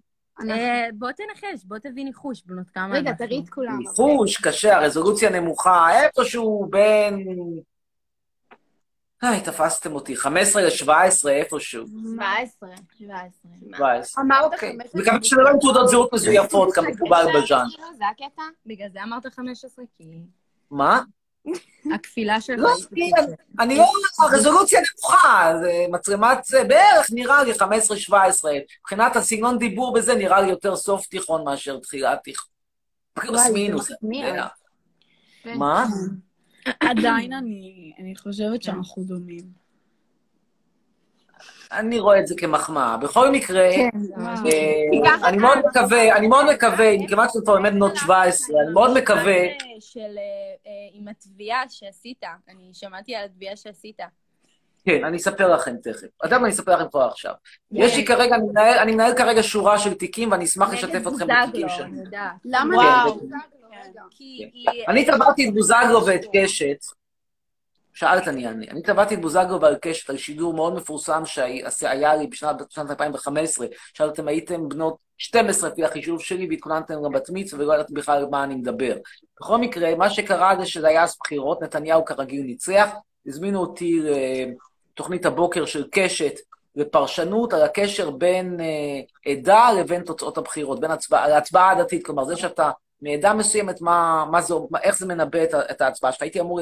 אה, בוא תנחש, בוא תביא ניחוש, בנות כמה רגע, אנחנו. תראי את כולם. ניחוש, קשה, הרזולוציה נמוכה, איפשהו בין... היי, תפסתם אותי, 15 ל-17 איפשהו. 17. 17. 17. אמרת אוקיי. 15. מקווה שזה לא עם תעודות זהות מזויפות, כמקובל זה הקטע? בגלל זה אמרת 15, כי מה? הכפילה שלך לא. אני- לא, הרזולוציה נמוכה, זה מצלמת זה בערך נראה לי 15-17. מבחינת הסגנון דיבור בזה נראה לי יותר סוף תיכון מאשר תחילת תיכון. פלוס מינוס. אתה יודע. כן. מה? עדיין אני אני חושבת שאנחנו דומים. אני רואה את זה כמחמאה. בכל מקרה, כן, אה, אני מאוד מקווה, אני מאוד מקווה, מכיוון שאתם כבר באמת בנות 17, אני מאוד מקווה, של, אה, אה, עם התביעה שעשית, אני שמעתי על התביעה שעשית. כן, אני אספר לכם תכף. מה אני אספר לכם כבר עכשיו. יש לי כרגע, אני מנהל- כרגע שורה של תיקים, ואני אשמח לשתף אתכם בתיקים שלי. למה? וואו. לא? אני תבעתי את בוזגלו ואת קשת, שאלת אני אענה, אני תבעתי את בוזגלו ועל קשת על שידור מאוד מפורסם שהיה לי בשנת בשנת 2015, שאלתם הייתם בנות 12 לפי החישוב שלי והתכוננתם גם בת מצווה ולא ידעתם בכלל על מה אני מדבר. בכל מקרה, מה שקרה זה שזה היה אז בחירות, נתניהו כרגיל ניצח, הזמינו אותי לתוכנית הבוקר של קשת לפרשנות על הקשר בין אה, עדה לבין תוצאות הבחירות, בין הצבעה, להצבעה הדתית, כלומר זה שאתה מעדה מסוימת, מה, מה זה, מה, איך זה מנבא את, את ההצבעה שלך. הייתי אמור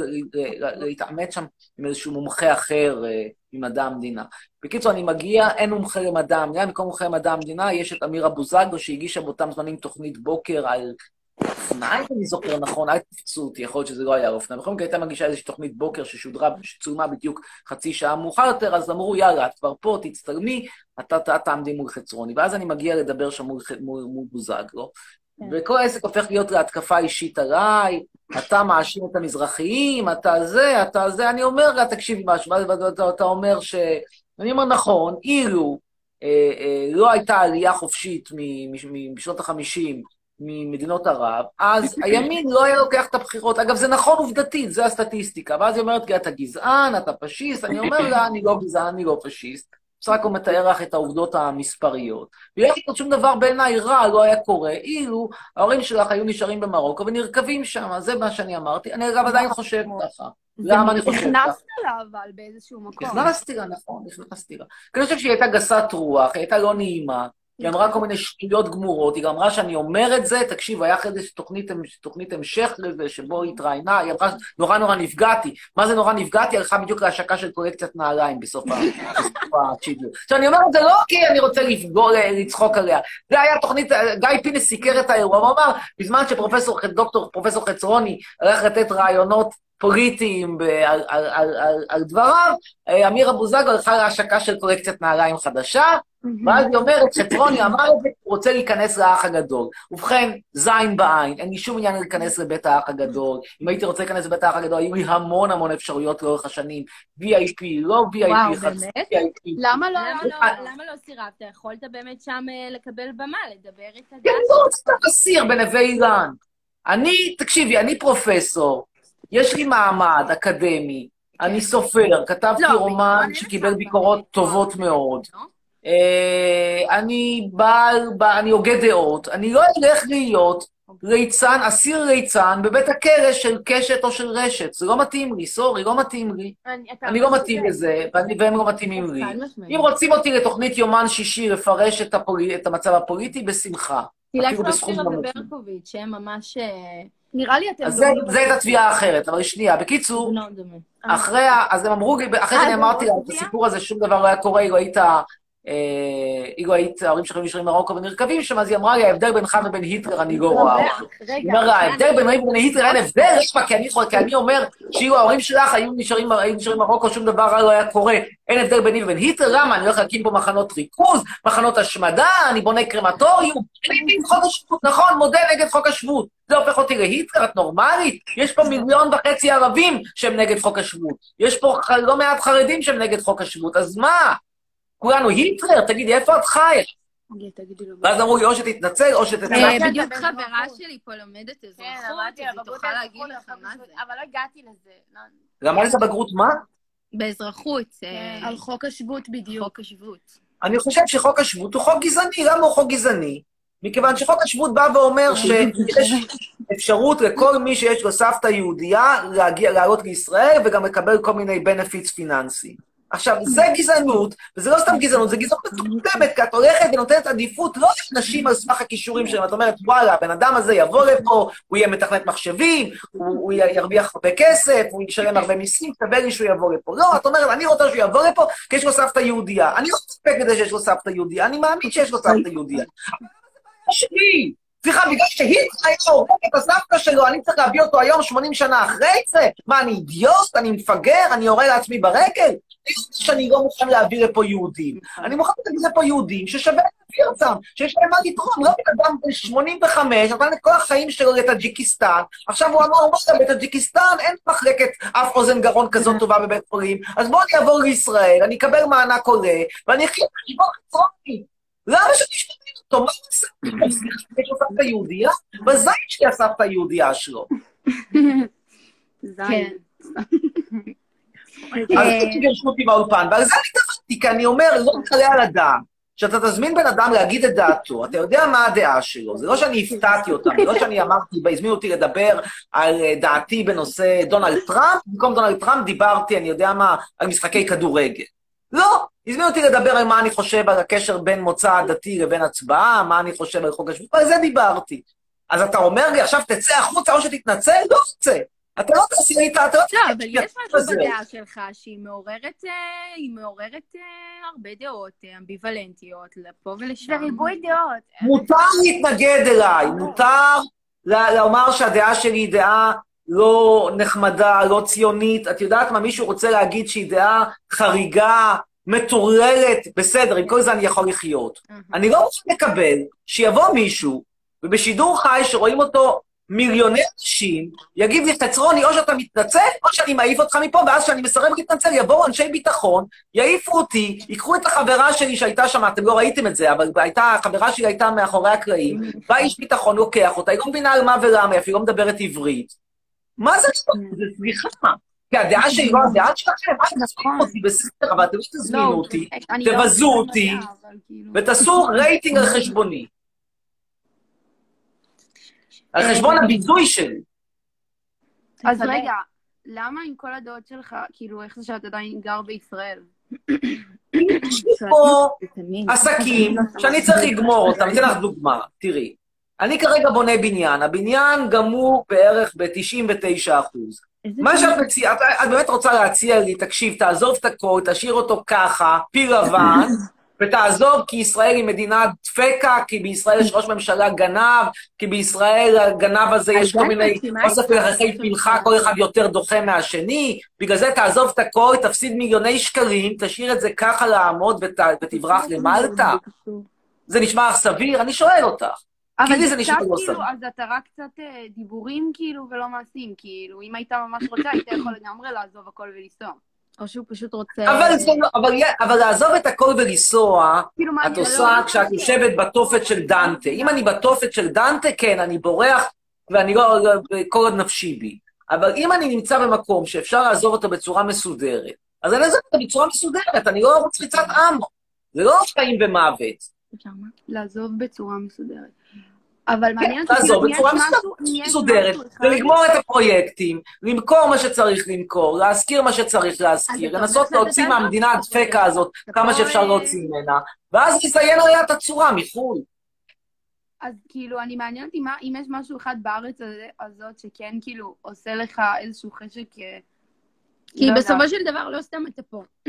להתעמת שם עם איזשהו מומחה אחר אה, ממדע המדינה. בקיצור, אני מגיע, אין מומחה למדע המדינה, במקום מומחה למדע המדינה יש את אמירה בוזגלו, שהגישה באותם זמנים תוכנית בוקר על אופנה, אם אני זוכר נכון, אל תפצו אותי, יכול להיות שזה לא היה אופנה. בכל מקרה הייתה מגישה איזושהי תוכנית בוקר ששודרה, שצולמה בדיוק חצי שעה מאוחר יותר, אז אמרו, יאללה, את כבר פה, תצטלמי, אתה תעמדי מול חצרוני. ואז אני מגיע לדבר שם מול, מול, מול בוזגלו, וכל העסק הופך להיות להתקפה אישית עליי, אתה מאשים את המזרחיים, אתה זה, אתה זה, אני אומר לה, תקשיבי משהו, ואז אתה, אתה אומר ש... אני אומר, נכון, אילו אה, אה, לא הייתה עלייה חופשית משנות החמישים ממדינות ערב, אז הימין לא היה לוקח את הבחירות. אגב, זה נכון עובדתית, זה הסטטיסטיקה. ואז היא אומרת לי, אתה גזען, אתה פשיסט, אני אומר לה, אני לא גזען, אני לא פשיסט. בסך הכל מתאר לך את העובדות המספריות. ויחד עם שום דבר בעיניי רע לא היה קורה, אילו ההורים שלך היו נשארים במרוקו ונרקבים שם, זה מה שאני אמרתי. אני אגב עדיין חושב ככה. למה אני חושב ככה? נכנסת לה אבל באיזשהו מקום. נכנסתי לה, נכון, נכנסתי לה. כי אני חושב שהיא הייתה גסת רוח, היא הייתה לא נעימה, היא אמרה כל מיני שטויות גמורות, היא גם אמרה שאני אומר את זה, תקשיב, היה אחרי זה תוכנית, תוכנית המשך לזה, שבו היא התראיינה, היא אמרה, נורא נורא נפגעתי. מה זה נורא נפגעתי? הלכה בדיוק להשקה של קולקציית נעליים בסוף השידור. עכשיו, אני אומר את זה לא כי אני רוצה לפגוע, לצחוק עליה. זה היה תוכנית, גיא פינס סיקר את האירוע, הוא אמר, בזמן שפרופסור, דוקטור פרופסור חצרוני הלך לתת רעיונות פוליטיים ב- על, על, על, על, על דבריו, אה, אמירה בוזגלו הלכה להשקה של קולקציית נעליים חדשה, ואז היא אומרת שפרוני אמר את זה, הוא רוצה להיכנס לאח הגדול. ובכן, זין בעין, אין לי שום עניין להיכנס לבית האח הגדול. אם הייתי רוצה להיכנס לבית האח הגדול, היו לי המון המון אפשרויות לאורך השנים. VIP, לא VIP, וואו, חצי באמת? VIP. למה לא, לא- למה לא סירבת? יכולת באמת שם אה, לקבל במה, לדבר את הדעה אני לא רוצה את הסיר בנווה אילן. אני, תקשיבי, אני פרופסור, יש לי מעמד אקדמי, אני סופר, כתבתי לא, רומן שקיבל ביקורות טובות מאוד. אה, אני בעל, אני הוגה דעות, אני לא אלך להיות ליצן, אסיר ליצן בבית הכלא של קשת או של רשת. זה לא מתאים לי, סורי, לא מתאים לי. אני לא מתאים לזה, ואני- והם לא מתאימים לי. אם רוצים אותי לתוכנית יומן שישי לפרש את המצב הפוליטי, בשמחה. לאופירה נמוך. וברקוביץ', שהם ממש... אה, נראה לי אתם... אז זה, זה הייתה תביעה אחרת, אבל שנייה. בקיצור, אחרי ה... אז הם אמרו לי, אחרי אה, שאני זה אמרתי עוד להם, את? הסיפור הזה, שום דבר לא היה קורה, אילו היית... אה, אילו היית, ההורים שלכם נשארים במרוקו ונרקבים שם, אז היא אמרה לי, ההבדל בינך ובין היטלר, אני לא רואה. היא אמרה ההבדל ביני ובין היטלר אין הבדל, יש מה, כי אני אומר שאילו ההורים שלך היו נשארים במרוקו, שום דבר רע לא היה קורה. אין הבדל ביני ובין היטלר, למה? אני הולך להקים פה מחנות ריכוז, מחנות השמדה, אני בונה קרמטוריום. חוק השבות, נכון, מודה נגד חוק השבות. זה הופך אותי להיטלר, את נורמלית? יש פה מיליון וחצי ערבים שהם נגד חוק השבות. יש פה לא מעט חרדים שהם נגד חוק השבות, אז מה? כולנו היטלר? תגידי, איפה את חיה? ואז אמרו לי, או שתתנצל, או שתצא. אה, בדיוק חברה שלי פה לומדת אזרחות, למדתי אז היא תוכל להגיד לך מה זה. אבל לא הגעתי לזה. לא. למדת בגרות מה? באזרחות. כן. על חוק השבות בדיוק. חוק השבות. אני חושב שחוק השבות הוא חוק גזעני. למה הוא חוק גזעני? מכיוון שחוק השבות בא ואומר שיש אפשרות לכל מי שיש לו סבתא יהודייה לעלות לישראל וגם לקבל כל מיני בנפיץ פיננסיים. עכשיו, זה גזענות, וזה לא סתם גזענות, זה גזענות מטומטמת, כי את הולכת ונותנת עדיפות לא לאנשים על סמך הכישורים שלהם, את אומרת, וואלה, הבן אדם הזה יבוא לפה, הוא יהיה מתכנת מחשבים, הוא, הוא ירוויח הרבה כסף, הוא ישלם הרבה מיסים, שווה לי שהוא יבוא לפה. לא, את אומרת, אני רוצה שהוא יבוא לפה, כי יש לו סבתא יהודייה. אני לא מסתפק בזה שיש לו סבתא יהודייה, אני מאמין שיש לו סבתא יהודייה. שלי. סליחה, בגלל שהיטלר היה הורג את הסבתא שלו, אני צריך להביא אותו היום 80 שנה אחרי זה? מה, אני אידיוט? אני מפגר? אני יורה לעצמי ברגל? שאני לא מוכן להביא לפה יהודים. אני מוכן להביא לפה יהודים ששווה להביא אותם, שיש להם מה לתרום. לא בן אדם בן 85, נתן את כל החיים שלו לטאג'יקיסטן, עכשיו הוא אמר, וואלה, בטאג'יקיסטן אין מחלקת אף אוזן גרון כזאת טובה בבית חולים, אז בואו אני אעבור לישראל, אני אקבל מענק עולה, ואני אחיה בחשבון חצרוני. למה שתשמעי אותו? מה הוא יש לו סבתא יהודייה? בזין שלי הסבתא היהודייה שלו. כן. אז הייתי גירשו אותי מהאולפן, ועל זה אני טבעתי, כי אני אומר, לא מתעלה על הדעת. שאתה תזמין בן אדם להגיד את דעתו, אתה יודע מה הדעה שלו, זה לא שאני הפתעתי אותם, זה לא שאני אמרתי, והזמינו אותי לדבר על אה, דעתי בנושא דונלד טראמפ, במקום דונלד טראמפ דיברתי, אני יודע מה, על משחקי כדורגל. לא, הזמינו אותי לדבר על מה אני חושב על הקשר בין מוצא דתי לבין הצבעה, מה אני חושב על חוק השבות, על זה דיברתי. אז אתה אומר לי, עכשיו תצא החוצה או שתתנצל? לא רוצה. אתה לא תעשי לי, אתה לא לא, אבל יש משהו. בדעה שלך שהיא מעוררת, אה, היא מעוררת אה, הרבה דעות אה, אמביוולנטיות לפה ולשם. זה ריבוי דעות. מותר להתנגד אליי, מותר לומר שהדעה שלי היא דעה לא נחמדה, לא ציונית. את יודעת מה, מישהו רוצה להגיד שהיא דעה חריגה, מטורללת, בסדר, עם כל זה אני יכול לחיות. אני לא רוצה לקבל שיבוא מישהו, ובשידור חי שרואים אותו מיליוני אנשים, יגיד לי, חצרוני, או שאתה מתנצל, או שאני מעיף אותך מפה, ואז כשאני מסרב להתנצל, יבואו אנשי ביטחון, יעיפו אותי, ייקחו את החברה שלי שהייתה שם, אתם לא ראיתם את זה, אבל הייתה, החברה שלי הייתה מאחורי הקלעים, בא איש ביטחון, לוקח אותה, היא לא מבינה על מה ולמה, היא אפילו לא מדברת עברית. מה זה זה סליחה? כי הדעה שלי לא הדעה שלכם, מה תזמינו אותי בסדר, אבל אתם לא תזמינו אותי, אני לא- תבזו אותי, ותעשו רייטינג על חשבוני. על חשבון הביזוי שלי. אז רגע, למה עם כל הדעות שלך, כאילו, איך זה שאתה עדיין גר בישראל? פה עסקים שאני צריך לגמור אותם. אתן לך דוגמה, תראי. אני כרגע בונה בניין, הבניין גמור בערך ב-99 אחוז. מה שאת מציעה, את, באמת רוצה להציע לי, תקשיב, תעזוב את הכל, תשאיר אותו ככה, פיל לבן, ותעזוב כי ישראל היא מדינה דפקה, כי בישראל יש ראש ממשלה גנב, כי בישראל הגנב הזה יש כל מיני אוסף פרחי פנחה, כל אחד יותר דוחה מהשני, בגלל זה תעזוב את הכל, תפסיד מיליוני שקלים, תשאיר את זה ככה לעמוד ות, ותברח למלטה. זה נשמע לך סביר? אני שואל אותך. אבל זה קצת לא כאילו, סביר. אז אתה רק קצת אה, דיבורים כאילו ולא מעשים, כאילו, אם היית ממש רוצה, היית יכול לגמרי לעזוב הכל ולנסוע. או שהוא פשוט רוצה... אבל, זה לא, אבל, אבל לעזוב את הכל ולנסוע, כאילו, את עושה לא- כשאת יושבת בתופת של דנטה. אם אני בתופת של דנטה, כן, אני בורח, ואני לא, לא- כל עוד נפשי בי. אבל אם אני נמצא במקום שאפשר לעזוב אותו בצורה מסודרת, אז אני אעזוב אותו בצורה מסודרת, אני לא ערוץ ריצת עם. זה לא חיים ומוות. לעזוב בצורה מסודרת. אבל מעניין אותי, כן, לעזוב אם יש בצורה מסודרת, ולגמור את הפרויקטים, למכור מה שצריך למכור, להשכיר מה שצריך להשכיר, לנסות להוציא מהמדינה הדפקה הזאת כמה שאפשר אה, להוציא ממנה, ואז לציין עליה את הצורה מחו"ל. אז כאילו, אני מעניין אותי אם יש משהו אחד בארץ הזאת שכן כאילו עושה לך איזשהו חשק... כי לא בסופו יודעת. של דבר לא סתם אתה פה.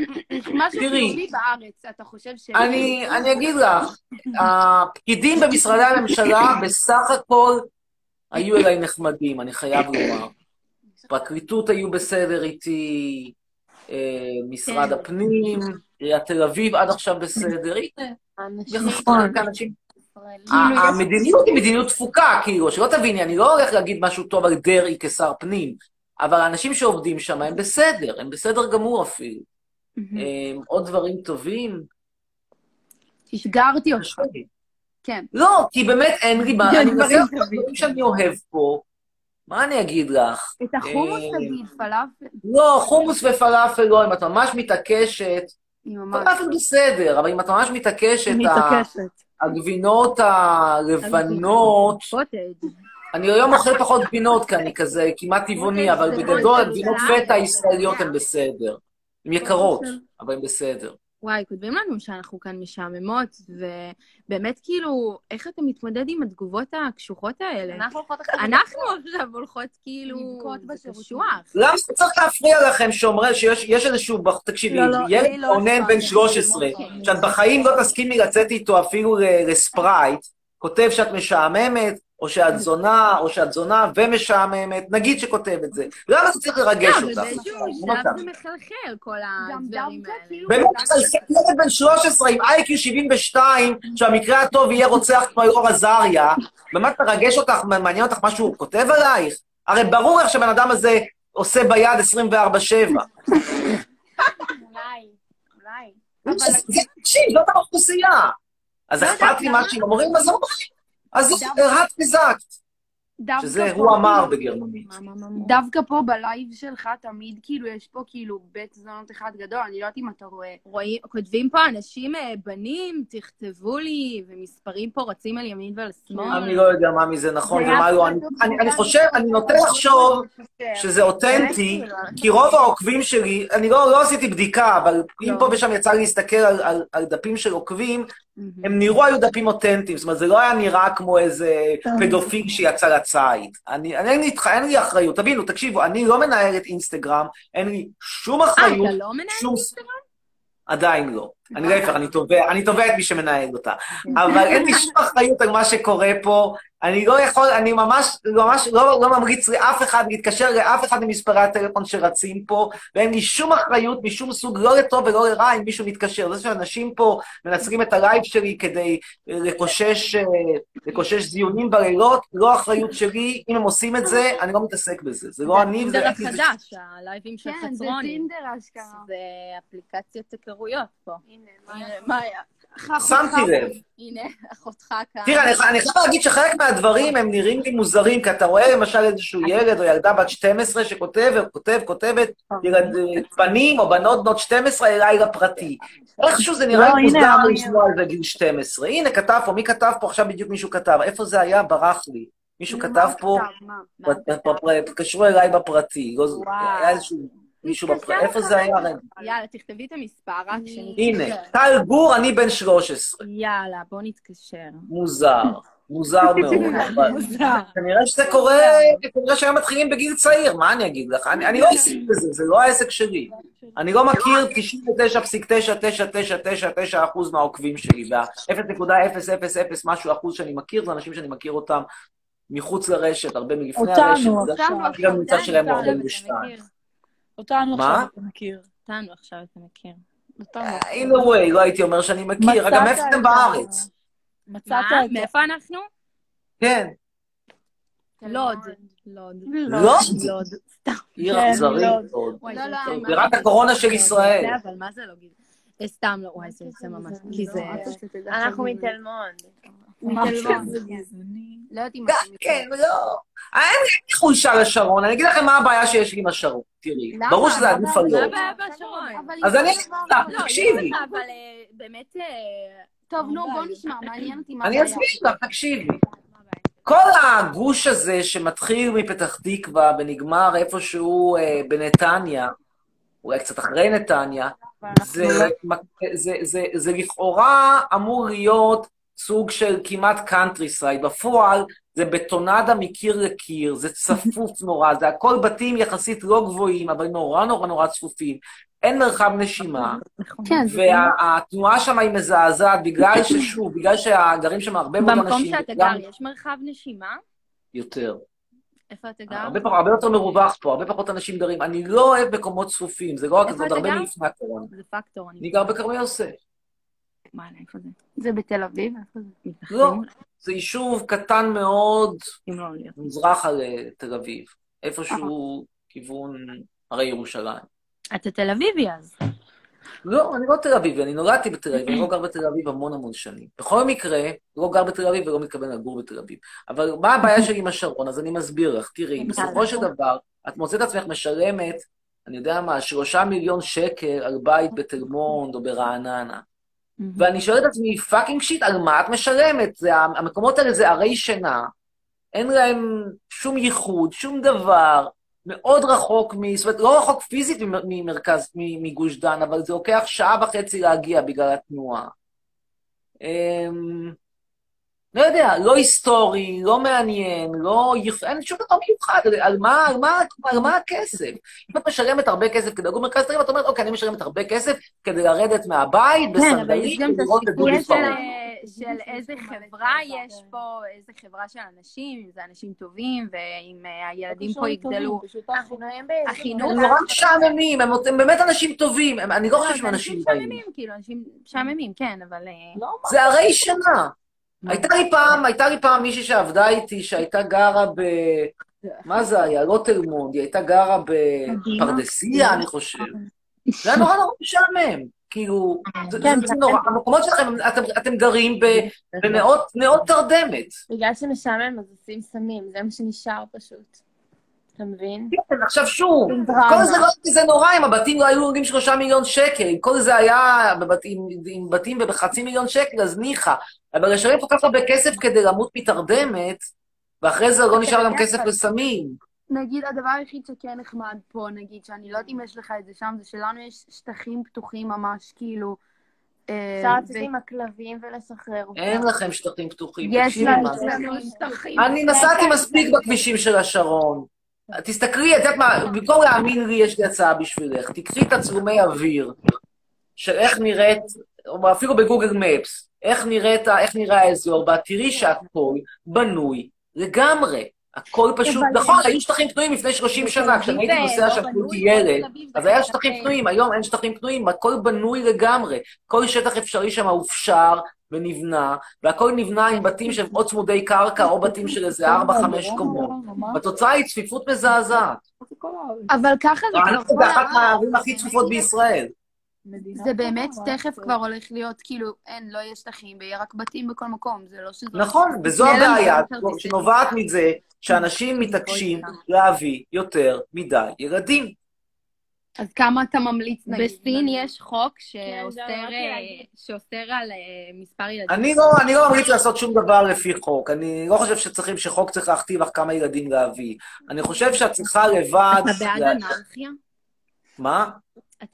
משהו. חיובי בארץ, אתה חושב ש... אני, אני אגיד לך, הפקידים במשרדי הממשלה בסך הכל היו אליי נחמדים, אני חייב לומר. פרקליטות היו בסדר איתי, אה, משרד כן. הפנים, עיריית תל אביב עד עכשיו בסדר, הנה. ה- המדיניות היא מדיניות תפוקה, כאילו, שלא תביני, אני לא הולך להגיד משהו טוב על דרעי כשר פנים, אבל האנשים שעובדים שם הם בסדר, הם בסדר גמור אפילו. הם עוד דברים טובים? אתגרתי אותך. כן. לא, כי באמת אין לי מה, אני מנסה דברים לעשות דברים שאני אוהב פה. מה אני אגיד לך? את החומוס אה, תגיד, פלאפל. לא, חומוס ופלאפל לא, אם את ממש מתעקשת. פלאפל בסדר, אבל אם את ממש מתעקשת. הגבינות הלבנות, אני היום אוכל פחות גבינות, כי אני כזה כמעט טבעוני, אבל בגדול הגבינות פטה הישראליות הן בסדר. הן יקרות, אבל הן בסדר. וואי, כותבים לנו שאנחנו כאן משעממות, ובאמת כאילו, איך אתה מתמודד עם התגובות הקשוחות האלה? אנחנו הולכות עכשיו... אנחנו עכשיו הולכות כאילו... לבכות בשירותים. למה זה צריך להפריע לכם שאומרים שיש יש איזשהו, תקשיבי, לא, לא, ילד אני לא אכפת בן לי. 13, שאת בחיים לא תסכימי לצאת איתו אפילו לספרייט, כותב שאת משעממת, או שאת זונה, או שאת זונה ומשעממת, נגיד שכותב את זה. למה זה צריך לרגש לא, אבל אותך? באיזשהו שלב. זה מחלחל, כל הדברים האלה. באמת, זה ילד בן 13 עם איי-קיו 72, שהמקרה הטוב יהיה רוצח כמו אלאור עזריה, באמת מרגש אותך, מעניין אותך מה שהוא כותב עלייך? הרי ברור איך שהבן אדם הזה עושה ביד 24-7. אולי, אולי. תקשיב, זאת האוכלוסייה. אז לא אכפת לי מה שהם אומרים, אז אומרים. אז הרעת וזקת. דווקא שזה הוא אמר כאילו, בגרמנית. דווקא פה בלייב שלך תמיד כאילו יש פה כאילו בית זונות אחד גדול, אני לא יודעת אם אתה רואה. רואים, כותבים פה אנשים, אה, בנים, תכתבו לי, ומספרים פה רצים על ימין ועל שמאל. אני לא יודע מה מזה נכון זה ומה לא. אני- לא אני- יודע. אני חושב, אני נוטה לחשוב שזה אותנטי, כי רוב העוקבים שלי, אני לא לא עשיתי בדיקה, אבל אם פה ושם יצא לי להסתכל על- על- על דפים של עוקבים, הם נראו היו דפים אותנטיים, זאת אומרת, זה לא היה נראה כמו איזה פדופיל שיצא לציד. אני, אני- אין לי אין לי אחריות. תבינו, תקשיבו, אני לא מנהל את אינסטגרם, אין לי שום אה, אחריות. אתה לא מנהל שום- אינסטגרם? עדיין לא. אני להפך, אני תובע, אני תובע את מי שמנהל אותה. אבל אין לי שום אחריות על מה שקורה פה. אני לא יכול, אני ממש, ממש לא, לא ממליץ לאף אחד להתקשר לאף אחד ממספרי הטלפון שרצים פה, ואין לי שום אחריות משום סוג, לא לטוב ולא לרע, אם מישהו מתקשר. זה שאנשים פה מנצלים את הלייב שלי כדי אה, לקושש, אה, לקושש זיונים בלילות, לא אחריות שלי. אם הם עושים את זה, אני לא מתעסק בזה. זה לא אני, וזה טינדר אין לי- החדש, הלייבים של כן, זה חצרוני. טינדר אשכרה. זה אפליקציית היכרויות פה. הנה, הנה, מאיה. שמתי לב. הנה, אחותך כאן. תראה, אני, חייב להגיד שחלק מהדברים הם נראים לי מוזרים, כי אתה רואה למשל איזשהו ילד או ילדה בת 12 שכותב וכותב, כותבת, בנים או בנות בנות 12 אליי לפרטי. איכשהו זה נראה לא, לי מוזר לשמוע על זה גיל 12. הנה, כתב פה, מי כתב פה? עכשיו בדיוק מישהו כתב. איפה זה היה? ברח לי. מישהו כתב פה, התקשרו אליי בפרטי. היה איזשהו מישהו בפרטי. איפה זה היה? רגע. יאללה, תכתבי את המספר רק שנתקשר. הנה, טל גור, אני בן 13. יאללה, בוא נתקשר. מוזר. מוזר מאוד. מוזר. כנראה שזה קורה, כנראה שהם מתחילים בגיל צעיר, מה אני אגיד לך? אני אני לא עסק בזה, זה לא העסק שלי. אני לא מכיר 99.9999% מהעוקבים שלי, וה-0.000 משהו אחוז שאני מכיר, זה אנשים שאני מכיר אותם מחוץ לרשת, הרבה מלפני אותנו, הרשת. אותנו אני גם נמצא שלהם אותנו ב-42. אותנו מה? עכשיו אתה מכיר. אותנו עכשיו אתה מכיר. in a way, לא הייתי אומר שאני מכיר, גם איפה אתם בארץ? מצאת? את מאיפה אנחנו? כן. לוד. לוד. לוד? עיר כן, אכזרית לא, זה לא, בירת הקורונה של ישראל. זה, אבל מה זה לא גיד? אה, סתם לא, וואי, זה ממש. כי זה... אנחנו מתל מונד. מתל מונד. לא יודעת אם... גם כן, לא. אין לי חולשה לשרון, אני אגיד לכם מה הבעיה שיש לי עם השרון. תראי? ברור שזה עדיף מה על לוד. הבעיה בשרון? אז אני אגיד לך, לא, תקשיבי. אבל אה, באמת... אה, טוב, נו, בוא נשמע, מעניין אותי מה אני הבעיה. אסביר לך, תקשיבי. כל הגוש הזה שמתחיל מפתח תקווה ונגמר איפשהו אה, בנתניה, אולי קצת אחרי נתניה, זה, זה, זה, זה לכאורה אמור להיות סוג של כמעט countryside. בפועל זה בטונדה מקיר לקיר, זה צפוף נורא, זה הכל בתים יחסית לא גבוהים, אבל נורא נורא נורא צפופים. אין מרחב נשימה, כן, זה והתנועה שם היא מזעזעת, בגלל ששוב, בגלל שגרים שם הרבה מאוד במקום אנשים, שאתה גם גר יש מרחב נשימה? יותר. איפה אתה גר? הרבה, הרבה יותר מרווח פה, הרבה פחות אנשים גרים. אני לא אוהב מקומות צפופים, זה לא רק, זה עוד הרבה? מלפני הקורונה. זה פקטור. אני גר בכרמי יוסף. וואלה, איפה זה? זה בתל אביב? איפה זה? לא, זה יישוב קטן מאוד, לא מזרחה לתל אביב. איפשהו כיוון הרי ירושלים. אתה תל אביבי אז. לא, אני לא תל אביבי, אני נולדתי בתל אביב, אני לא גר בתל אביב המון המון שנים. בכל מקרה, לא גר בתל אביב ולא מתכוון לגור בתל אביב. אבל מה הבעיה שלי עם השרון? אז אני מסביר לך. תראי, בסופו של דבר, את מוצאת עצמך משלמת, אני יודע מה, שלושה מיליון שקל על בית בתל מונד או ברעננה. ואני שואל את עצמי, fucking shit, על מה את משלמת? זה, המקומות האלה זה ערי שינה, אין להם שום ייחוד, שום דבר, מאוד רחוק, מ, זאת אומרת, לא רחוק פיזית ממ- ממרכז, מגוש דן, אבל זה לוקח שעה וחצי להגיע בגלל התנועה. לא יודע, לא היסטורי, לא מעניין, לא... אין שום דבר מיוחד, על מה, על מה, על מה הכסף? אם את משלמת הרבה כסף כדי לגור במרכז תל אביב, את אומרת, אוקיי, אני משלמת הרבה כסף כדי לרדת מהבית, כן, אבל יש בסנדלים, גם את ולראות את דודי הסיפור של, פרעה. של איזה חברה יש פה, איזה חברה של אנשים, אם זה אנשים טובים, ואם אה, הילדים פה יגדלו. החינוך... הם נורא משעממים, הם באמת אנשים טובים, אני לא חושב שהם אנשים רעים. משעממים, כאילו, אנשים משעממים, כן, אבל... אה, זה הרי שנה. הייתה לי פעם, הייתה לי פעם מישהי שעבדה איתי, שהייתה גרה ב... מה זה היה? לא תל מונד, היא הייתה גרה בפרדסיה, אני חושב. זה היה נורא נורא משעמם. כאילו, זה כן, זה נורא, המקומות שלכם, אתם- אתם גרים ב- בנאות נאות תרדמת. בגלל שמשעמם אז עושים סמים, זה מה שנשאר פשוט. אתה מבין? כן, עכשיו שוב. כל זה לא כזה נורא אם הבתים לא היו עולים שלושה מיליון שקל, אם כל זה היה בבתים, עם בתים בחצי מיליון שקל, אז ניחא. אבל לשלם כל כך הרבה כסף כדי למות מתרדמת, ואחרי זה לא נשאר גם כסף לסמים. נגיד, הדבר היחיד שכן נחמד פה, נגיד, שאני לא יודעת אם יש לך את זה שם, זה שלנו יש שטחים פתוחים ממש, כאילו... אה, אפשר לצאת עם הכלבים ולשחרר אותם. אין לכם שטחים פתוחים, יש תקשיבי לנו מה זה. שטחים. אני נסעתי מספיק בכבישים של השרון. תסתכלי, את יודעת מה, במקום להאמין לי, יש לי הצעה בשבילך. תקחי תצלומי אוויר של איך נראית, או אפילו בגוגל מפס, איך, נראית, איך נראה האזור, ואת תראי שהכל בנוי לגמרי. הכל פשוט, נכון, היו שטחים פנויים לפני 30 שנה, כשאני הייתי זה נוסע לא שם כשהייתי ילד, אביב אז היה. שטחים פנויים, היום אין שטחים פנויים, הכל בנוי לגמרי. כל שטח אפשרי שם הופשר ונבנה, והכל נבנה עם בתים שהם או צמודי קרקע או בתים של איזה 4-5 קומות. התוצאה היא צפיפות מזעזעת. אבל ככה זה כבר זה אחת מהערים הכי צפופות בישראל. זה באמת תכף כבר הולך להיות, כאילו, אין, לא יהיה שטחים, ויהיה רק בתים בכל מקום, זה לא שזה... נכון, וזו הבעיה, שנובעת מזה שאנשים מתעקשים להביא יותר מדי ילדים. אז כמה אתה ממליץ, נגיד? בסין יש חוק זה שאוסר אה. שאוסר על אה, מספר ילדים. אני לא, אני לא ממליץ לעשות שום דבר לפי חוק. אני לא חושב שצריכים, שחוק צריך להכתיב לך כמה ילדים להביא. אני חושב שאת צריכה לבד... אתה בעד אנרכיה? מה?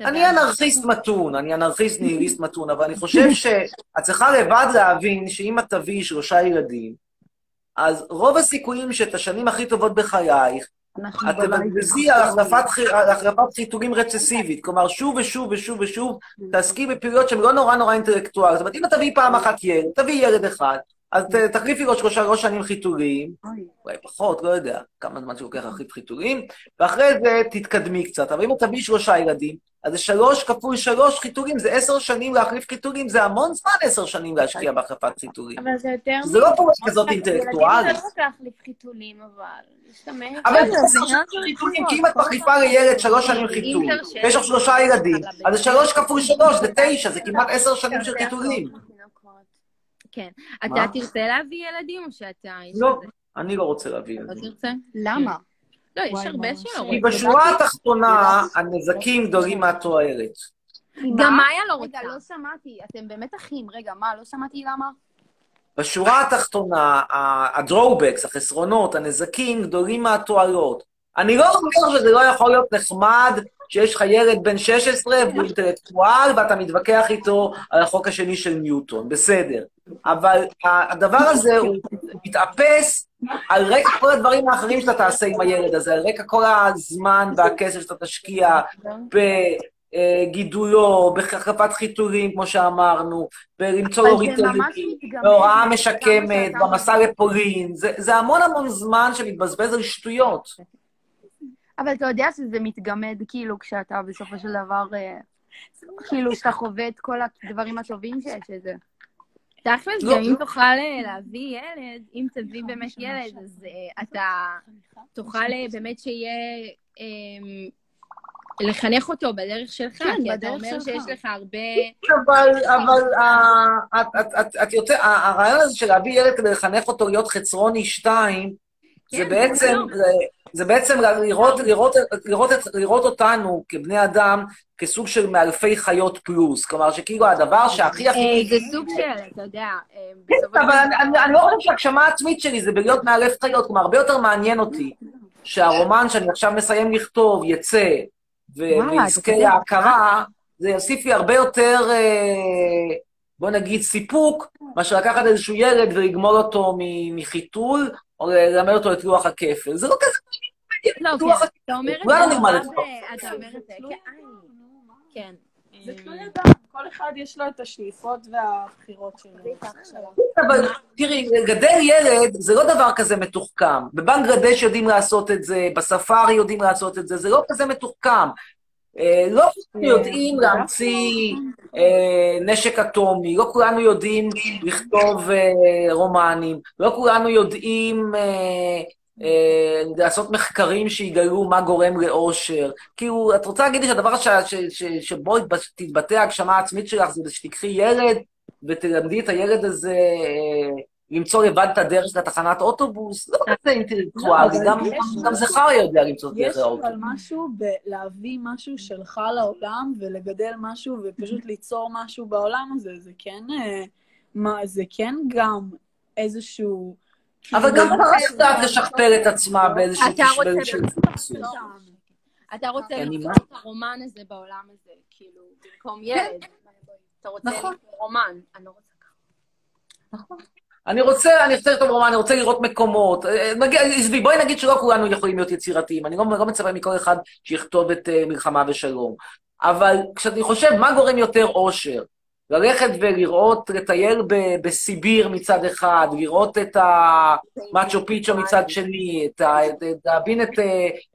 אני אנרכיסט מתון, אני אנרכיסט ניהיליסט מתון, אבל אני חושב שאת צריכה לבד להבין שאם את תביאי שלושה ילדים, אז רוב הסיכויים שאת השנים הכי טובות בחייך, אנחנו את בבית. תבזבזי על החלפת חי- על החלפת חיתולים רצסיבית. כלומר, שוב ושוב ושוב ושוב, תעסקי בפעילויות שהן לא נורא נורא אינטלקטואליות. זאת אומרת, אם תביאי פעם אחת ילד, תביאי ילד אחד, אז תחליפי לו שלושה שלוש שנים חיתולים, אולי פחות, לא יודע כמה זמן שלוקח להחליף חיתולים, ואחרי זה תתקדמי קצת. אבל אם את תביאי שלושה ילדים, אז זה שלוש כפול שלוש חיתולים, זה עשר שנים להחליף חיתולים, זה המון זמן עשר שנים להשקיע בהחלפת חיתולים. אבל זה יותר... זה לא פעולה כזאת ילדים אינטלקטואלית. זה לא להחליף חיתולים, אבל... אבל זה עשר שנים חיתולים, כי אם את מחליפה לילד שלוש שנים חיתול, ויש לך שלושה ילדים, אז זה שלוש כפול שלוש, זה תשע, זה כמעט עשר שנים של חיתולים. כן. מה? אתה תרצה להביא ילדים או שאתה... לא? אני לא רוצה להביא לא ילדים. תרצה? למה? לא, יש הרבה. שלא כי. בשורה התחתונה, הנזקים גדולים מהתועלת. גם מאיה לא רגע, רוצה. לא שמעתי. אתם באמת אחים. רגע, מה? לא שמעתי למה? בשורה התחתונה, ה drawbacks, החסרונות, הנזקים גדולים מהתועלות. אני לא אומר שזה לא יכול להיות נחמד שיש לך ילד בן 16 והוא אינטלקטואל ואתה מתווכח איתו על החוק השני של ניוטון, בסדר. אבל הדבר הזה הוא מתאפס על רקע כל הדברים האחרים שאתה תעשה עם הילד הזה, על רקע כל הזמן והכסף שאתה תשקיע בגידולו, בהחלפת חיתולים, כמו שאמרנו, בלמצוא לו ריטלין. בהוראה משקמת, במסע לפולין. זה זה המון המון זמן שמתבזבז על שטויות. אבל אתה יודע שזה מתגמד, כאילו, כשאתה בסופו של דבר, אה, כאילו, שאתה חווה את כל הדברים הטובים שיש לזה. תכלס, לא. גם אם תוכל אה, להביא ילד, אם תביא באמת ילד, אז אה, אתה תוכל באמת שיהיה... אמ, לחנך אותו בדרך שלך, כן, כי אתה אומר שלך. שיש לך הרבה... אבל, אבל את- את- את- את יותר, ה- הרעיון הזה של להביא ילד כדי לחנך אותו להיות חצרוני שתיים, זה כן, בעצם, זה זה- זה בעצם לראות, לראות, לראות, את- לראות אותנו כבני אדם כסוג של מאלפי חיות פלוס. כלומר, שכאילו הדבר שהכי הכי... אה, זה סוג של, אתה יודע, אה, של אבל אני, לא חושב שהגשמה העצמית שלי זה בלהיות מאלף חיות, כלומר, הרבה יותר מעניין אותי שהרומן שאני עכשיו מסיים לכתוב יצא ויזכה. להכרה, זה יוסיף לי הרבה יותר, אה, בוא נגיד, סיפוק, מאשר לקחת איזשהו ילד ולגמול אותו מחיתול, ללמד אותו את לוח הכפל. זה לא כזה לא, מעניין, כן, לוח הכפל. אתה אומר את זה, אתה אומר את זה, כן, כן. זה תלוי אדם, כל אחד יש לו את השאיפות והבחירות שלו. אבל תראי, לגדל ילד זה לא דבר כזה מתוחכם. בבנגלדש יודעים לעשות את זה, בספארי יודעים לעשות את זה, זה לא כזה מתוחכם. אה, לא כולנו יודעים להמציא אה, נשק אטומי, לא כולנו יודעים לכתוב אה, רומנים, לא כולנו יודעים לעשות מחקרים שיגלו מה גורם לאושר. כאילו, את רוצה להגיד לי שהדבר ש- ש- ש- שבו תתבטא ההגשמה העצמית שלך זה שתיקחי ילד ותלמדי את הילד הזה למצוא לבד את הדרך לתחנת אוטובוס? לא כזה אינטלקטואלי, גם- יש- זכר יודע למצוא את יש דרך לאוטובוס. אבל משהו בלהביא משהו שלך לעולם ולגדל משהו ופשוט ליצור משהו בעולם הזה, זה כן, אה, מה, זה כן גם איזשהו... אבל גם ממש יודעת לשכפל את עצמה באיזשהו באיזשהו באמת סוג. אתה רוצה ליצור מה? את הרומן הזה בעולם הזה, כאילו, במקום ילד. אתה רוצה נכון. רומן. אני לא רוצה אני רוצה, אני רוצה לכתוב רומן, אני רוצה לראות מקומות. אה, נגיד, עזבי, בואי נגיד שלא כולנו יכולים להיות יצירתיים. אני לא, לא מצפה מכל אחד שיכתוב את אה, מלחמה ושלום. אבל כשאני חושב מה גורם יותר אושר, ללכת ולראות, לטייל ב- בסיביר מצד אחד, לראות את המאצ'ו פיצ'ו מצד שני, את ה- את- להבין את,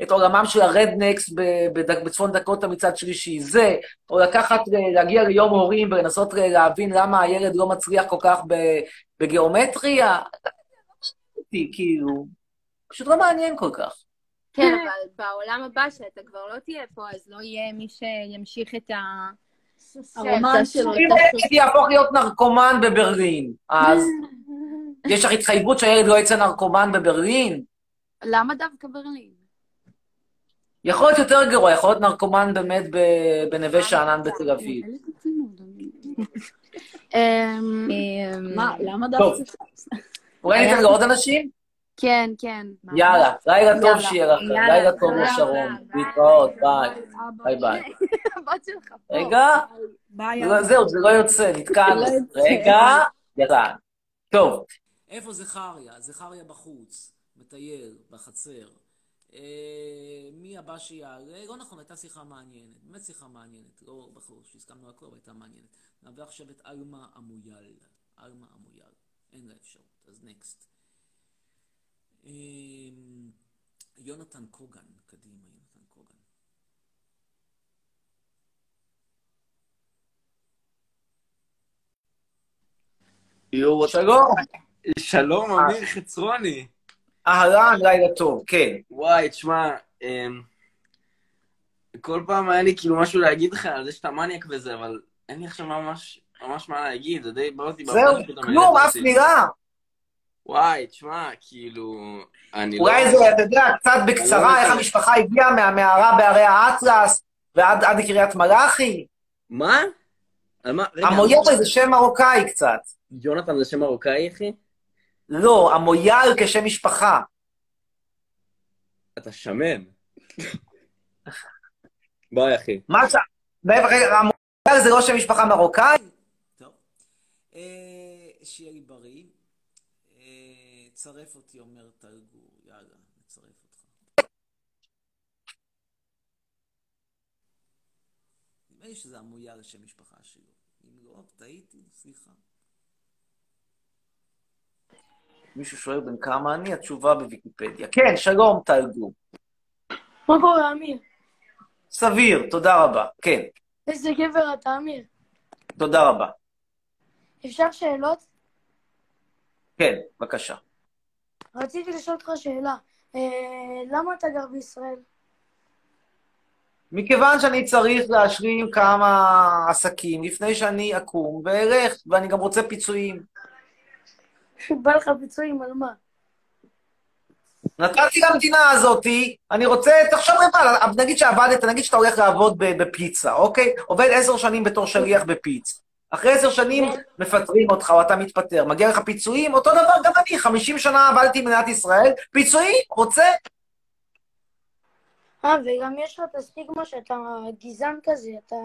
את עולמם של הרדנקס בצפון דקוטה מצד שלישי, זה, או לקחת, להגיע ליום הורים ולנסות להבין למה הילד לא מצליח כל כך בגיאומטריה, כאילו, פשוט לא מעניין כל כך. כן, אבל בעולם הבא, שאתה כבר לא תהיה פה, אז לא יהיה מי שימשיך את ה... הרומן שלו. אם הילד יהפוך להיות נרקומן בברלין, אז יש לך התחייבות שהילד לא יצא נרקומן בברלין? למה דווקא ברלין? יכול להיות יותר גרוע, יכול להיות נרקומן באמת בנווה שאנן בתל אביב. אמ, מה, למה טוב. דווקא... אולי ניתן לעוד אנשים? כן, כן. יאללה, לילה טוב יאללה. שיהיה יאללה, לילה טוב לשרון. להתראות, ביי. ביי ביי. הבת שלך פה. רגע. לא, זהו, זה לא יוצא, נתקענו. לא. רגע, יצא. טוב, איפה זכריה? זכריה בחוץ, מטייל, בחצר. אה, מי הבא שיעלה? לא נכון, הייתה שיחה מעניינת, באמת שיחה מעניינת, לא בחור שהסכמנו הכל, הייתה מעניינת. נעבור עכשיו את עלמה אמויאל. עלמה אמויאל. אין לה אפשרות, אז נקסט. אה, יונתן קוגן, קדימה, יונתן קוגן. יואו, שלום. שלום, אמיר חצרוני. אהלן, לילה טוב, כן. וואי, תשמע, אמ, כל פעם היה לי כאילו משהו להגיד לך על זה שאתה מניאק וזה, אבל אין לי עכשיו ממש, ממש מה להגיד, זה די בא אותי זהו, כלום, אף. מילה. וואי, תשמע, כאילו, אני לא... אולי זה, אתה יודע, קצת אני לא בקצרה, איך מבין. המשפחה הגיעה מהמערה בהרי האטלס ועד עד לקריית מלאכי. מה? מה? רגע, המויאל זה שם מרוקאי קצת. יונתן זה שם מרוקאי, אחי? לא, המויאל כשם משפחה. אתה שמן. ביי, אחי. מה רגע, המויאל זה לא שם משפחה מרוקאי? טוב. אה, שיהיה לי בריא. צרף אותי, אומר טלגור. יאללה, נצרף אותך. נדמה לי שזה המויאל שם משפחה שלו. אם לא, טעיתי, סליחה. מישהו שואל בן כמה אני? התשובה בוויקיפדיה. כן, שלום, טלגור. מה קורה, אמיר? סביר, תודה רבה. כן, איזה גבר אתה, אמיר. תודה רבה. אפשר שאלות? כן, בבקשה. רציתי לשאול אותך שאלה. אה, למה אתה גר בישראל? מכיוון שאני צריך להשלים כמה עסקים לפני שאני אקום ואלך, ואני גם רוצה פיצויים. בא לך פיצויים על מה? נתתי למדינה הזאתי, אני רוצה, תחשוב רגע, נגיד שעבדת, נגיד שאתה הולך לעבוד בפיצה, אוקיי? עובד עשר שנים בתור שליח בפיצה. אחרי עשר שנים מפטרים אותך או אתה מתפטר, מגיע לך פיצויים, אותו דבר גם אני, 50 שנה עבדתי במדינת ישראל, פיצויים, רוצה? אה, וגם יש לך את הסטיגמה שאתה גזען כזה, אתה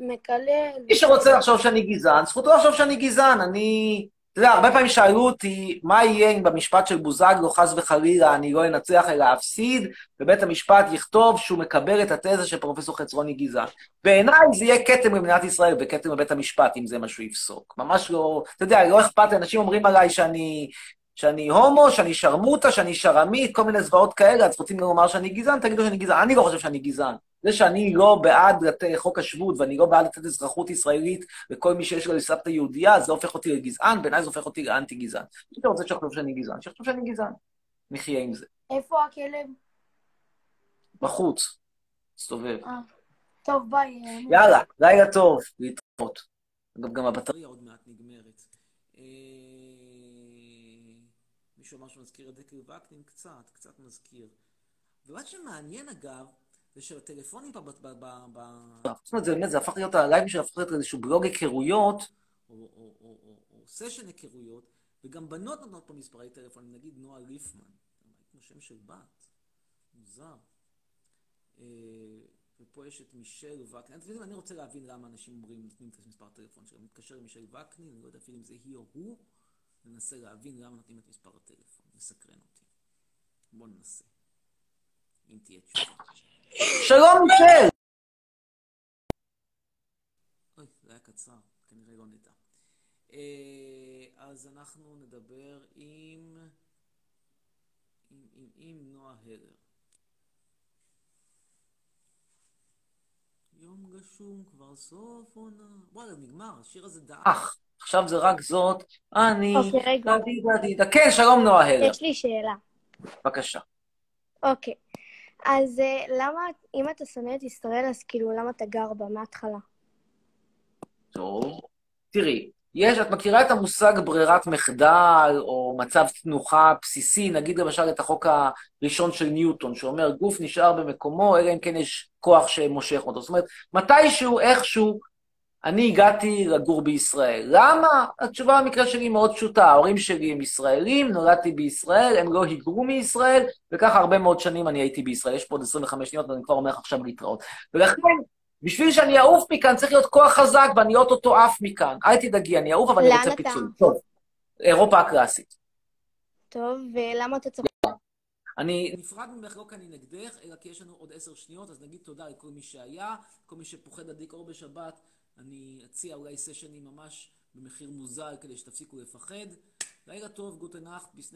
מקלל. מי שרוצה לחשוב שאני גזען, זכותו לחשוב שאני גזען. אני... אתה יודע, הרבה פעמים שאלו אותי, מה יהיה אם במשפט של בוזגלו, חס וחלילה, אני לא אנצח אלא אפסיד, ובית המשפט יכתוב שהוא מקבל את התזה של פרופסור חצרוני גזען. בעיניי זה יהיה כתם במדינת ישראל וכתם בבית המשפט, אם זה מה שהוא יפסוק. ממש לא... אתה יודע, לא אכפת אנשים אומרים עליי שאני... שאני הומו, שאני שרמוטה, שאני שרמית, כל מיני זוועות כאלה, אז רוצים לומר שאני גזען, תגידו שאני גזען. אני לא חושב שאני גזען. זה שאני לא בעד חוק השבות ואני לא בעד לתת אזרחות ישראלית לכל מי שיש לו לסבתא יהודייה, זה הופך אותי לגזען, בעיניי זה הופך אותי לאנטי גזען. מי שרוצה שיחשוב שאני גזען, שיחשוב שאני גזען. נחיה עם זה. איפה הכלב? בחוץ. מסתובב. אה, טוב, ביי. אה. יאללה, לילה טוב, להתראות. אגב, גם הבטריה עוד מעט נגמרת. אה, מישהו אמר שמזכיר את דקל וקנין? קצת, קצת מזכיר. ומה שמעניין אגב, זה שהטלפונים פה, ב... ב... ב... ב... זאת אומרת, זה באמת, זה הפך להיות, הלייבים שלו הפך להיות איזשהו בלוג היכרויות, או, סשן היכרויות, וגם בנות נותנות פה מספרי טלפון, נגיד נועה ליפמן, כמו שם של בת, מוזר. אה, ופה יש את מישל וקנין. אתם יודעים, אני רוצה להבין למה אנשים אומרים, נותנים את מספר הטלפון שלהם. מתקשר עם מישל וקנין, אני לא יודע אפילו אם זה היא או הוא, ננסה להבין למה נותנים את מספר הטלפון. מסקרן אותי. בואו ננסה. אם תהיה תשובה. שלום, מישל! אוי, זה היה קצר, כנראה לא נדע. אה, אז אנחנו נדבר עם... עם, עם, עם נועה הלר. יום גשום, כבר סוף עונה. וואלה, נגמר, השיר הזה דעך. עכשיו זה רק זאת, אני... אוקיי, רגע. דדי דדי כן, שלום נועה הלר. יש לי שאלה. בבקשה. אוקיי. אז אה, למה, אם אתה שונא את ישראל, אז כאילו, למה אתה גר בה מההתחלה? טוב. תראי, יש, את מכירה את המושג ברירת מחדל, או מצב תנוחה בסיסי, נגיד למשל את החוק הראשון של ניוטון, שאומר גוף נשאר במקומו, אלא אם כן יש כוח שמושך אותו. זאת אומרת, מתישהו, איכשהו, אני הגעתי לגור בישראל. למה? התשובה במקרה שלי מאוד פשוטה, ההורים שלי הם ישראלים, נולדתי בישראל, הם לא היגרו מישראל, וככה הרבה מאוד שנים אני הייתי בישראל. יש פה עוד 25 שניות, ואני כבר אומר לך עכשיו להתראות. ולכן, בשביל שאני אעוף מכאן, צריך להיות כוח חזק, ואני אוטוטו עף מכאן. אל תדאגי, אני אעוף, אבל אני רוצה פיצול. לאן אתה? טוב, אירופה הקלאסית. טוב, ולמה אתה צריך... אני נפרד ממך לא כי אני נגדך, אלא כי יש לנו עוד עשר שניות, אז נגיד תודה לכל מי שהיה, כל מי שפוחד להדליק אור בשבת. אני אציע אולי סשנים ממש במחיר מוזל כדי שתפסיקו לפחד. לילה טוב, גוטנאכט, ביסנס.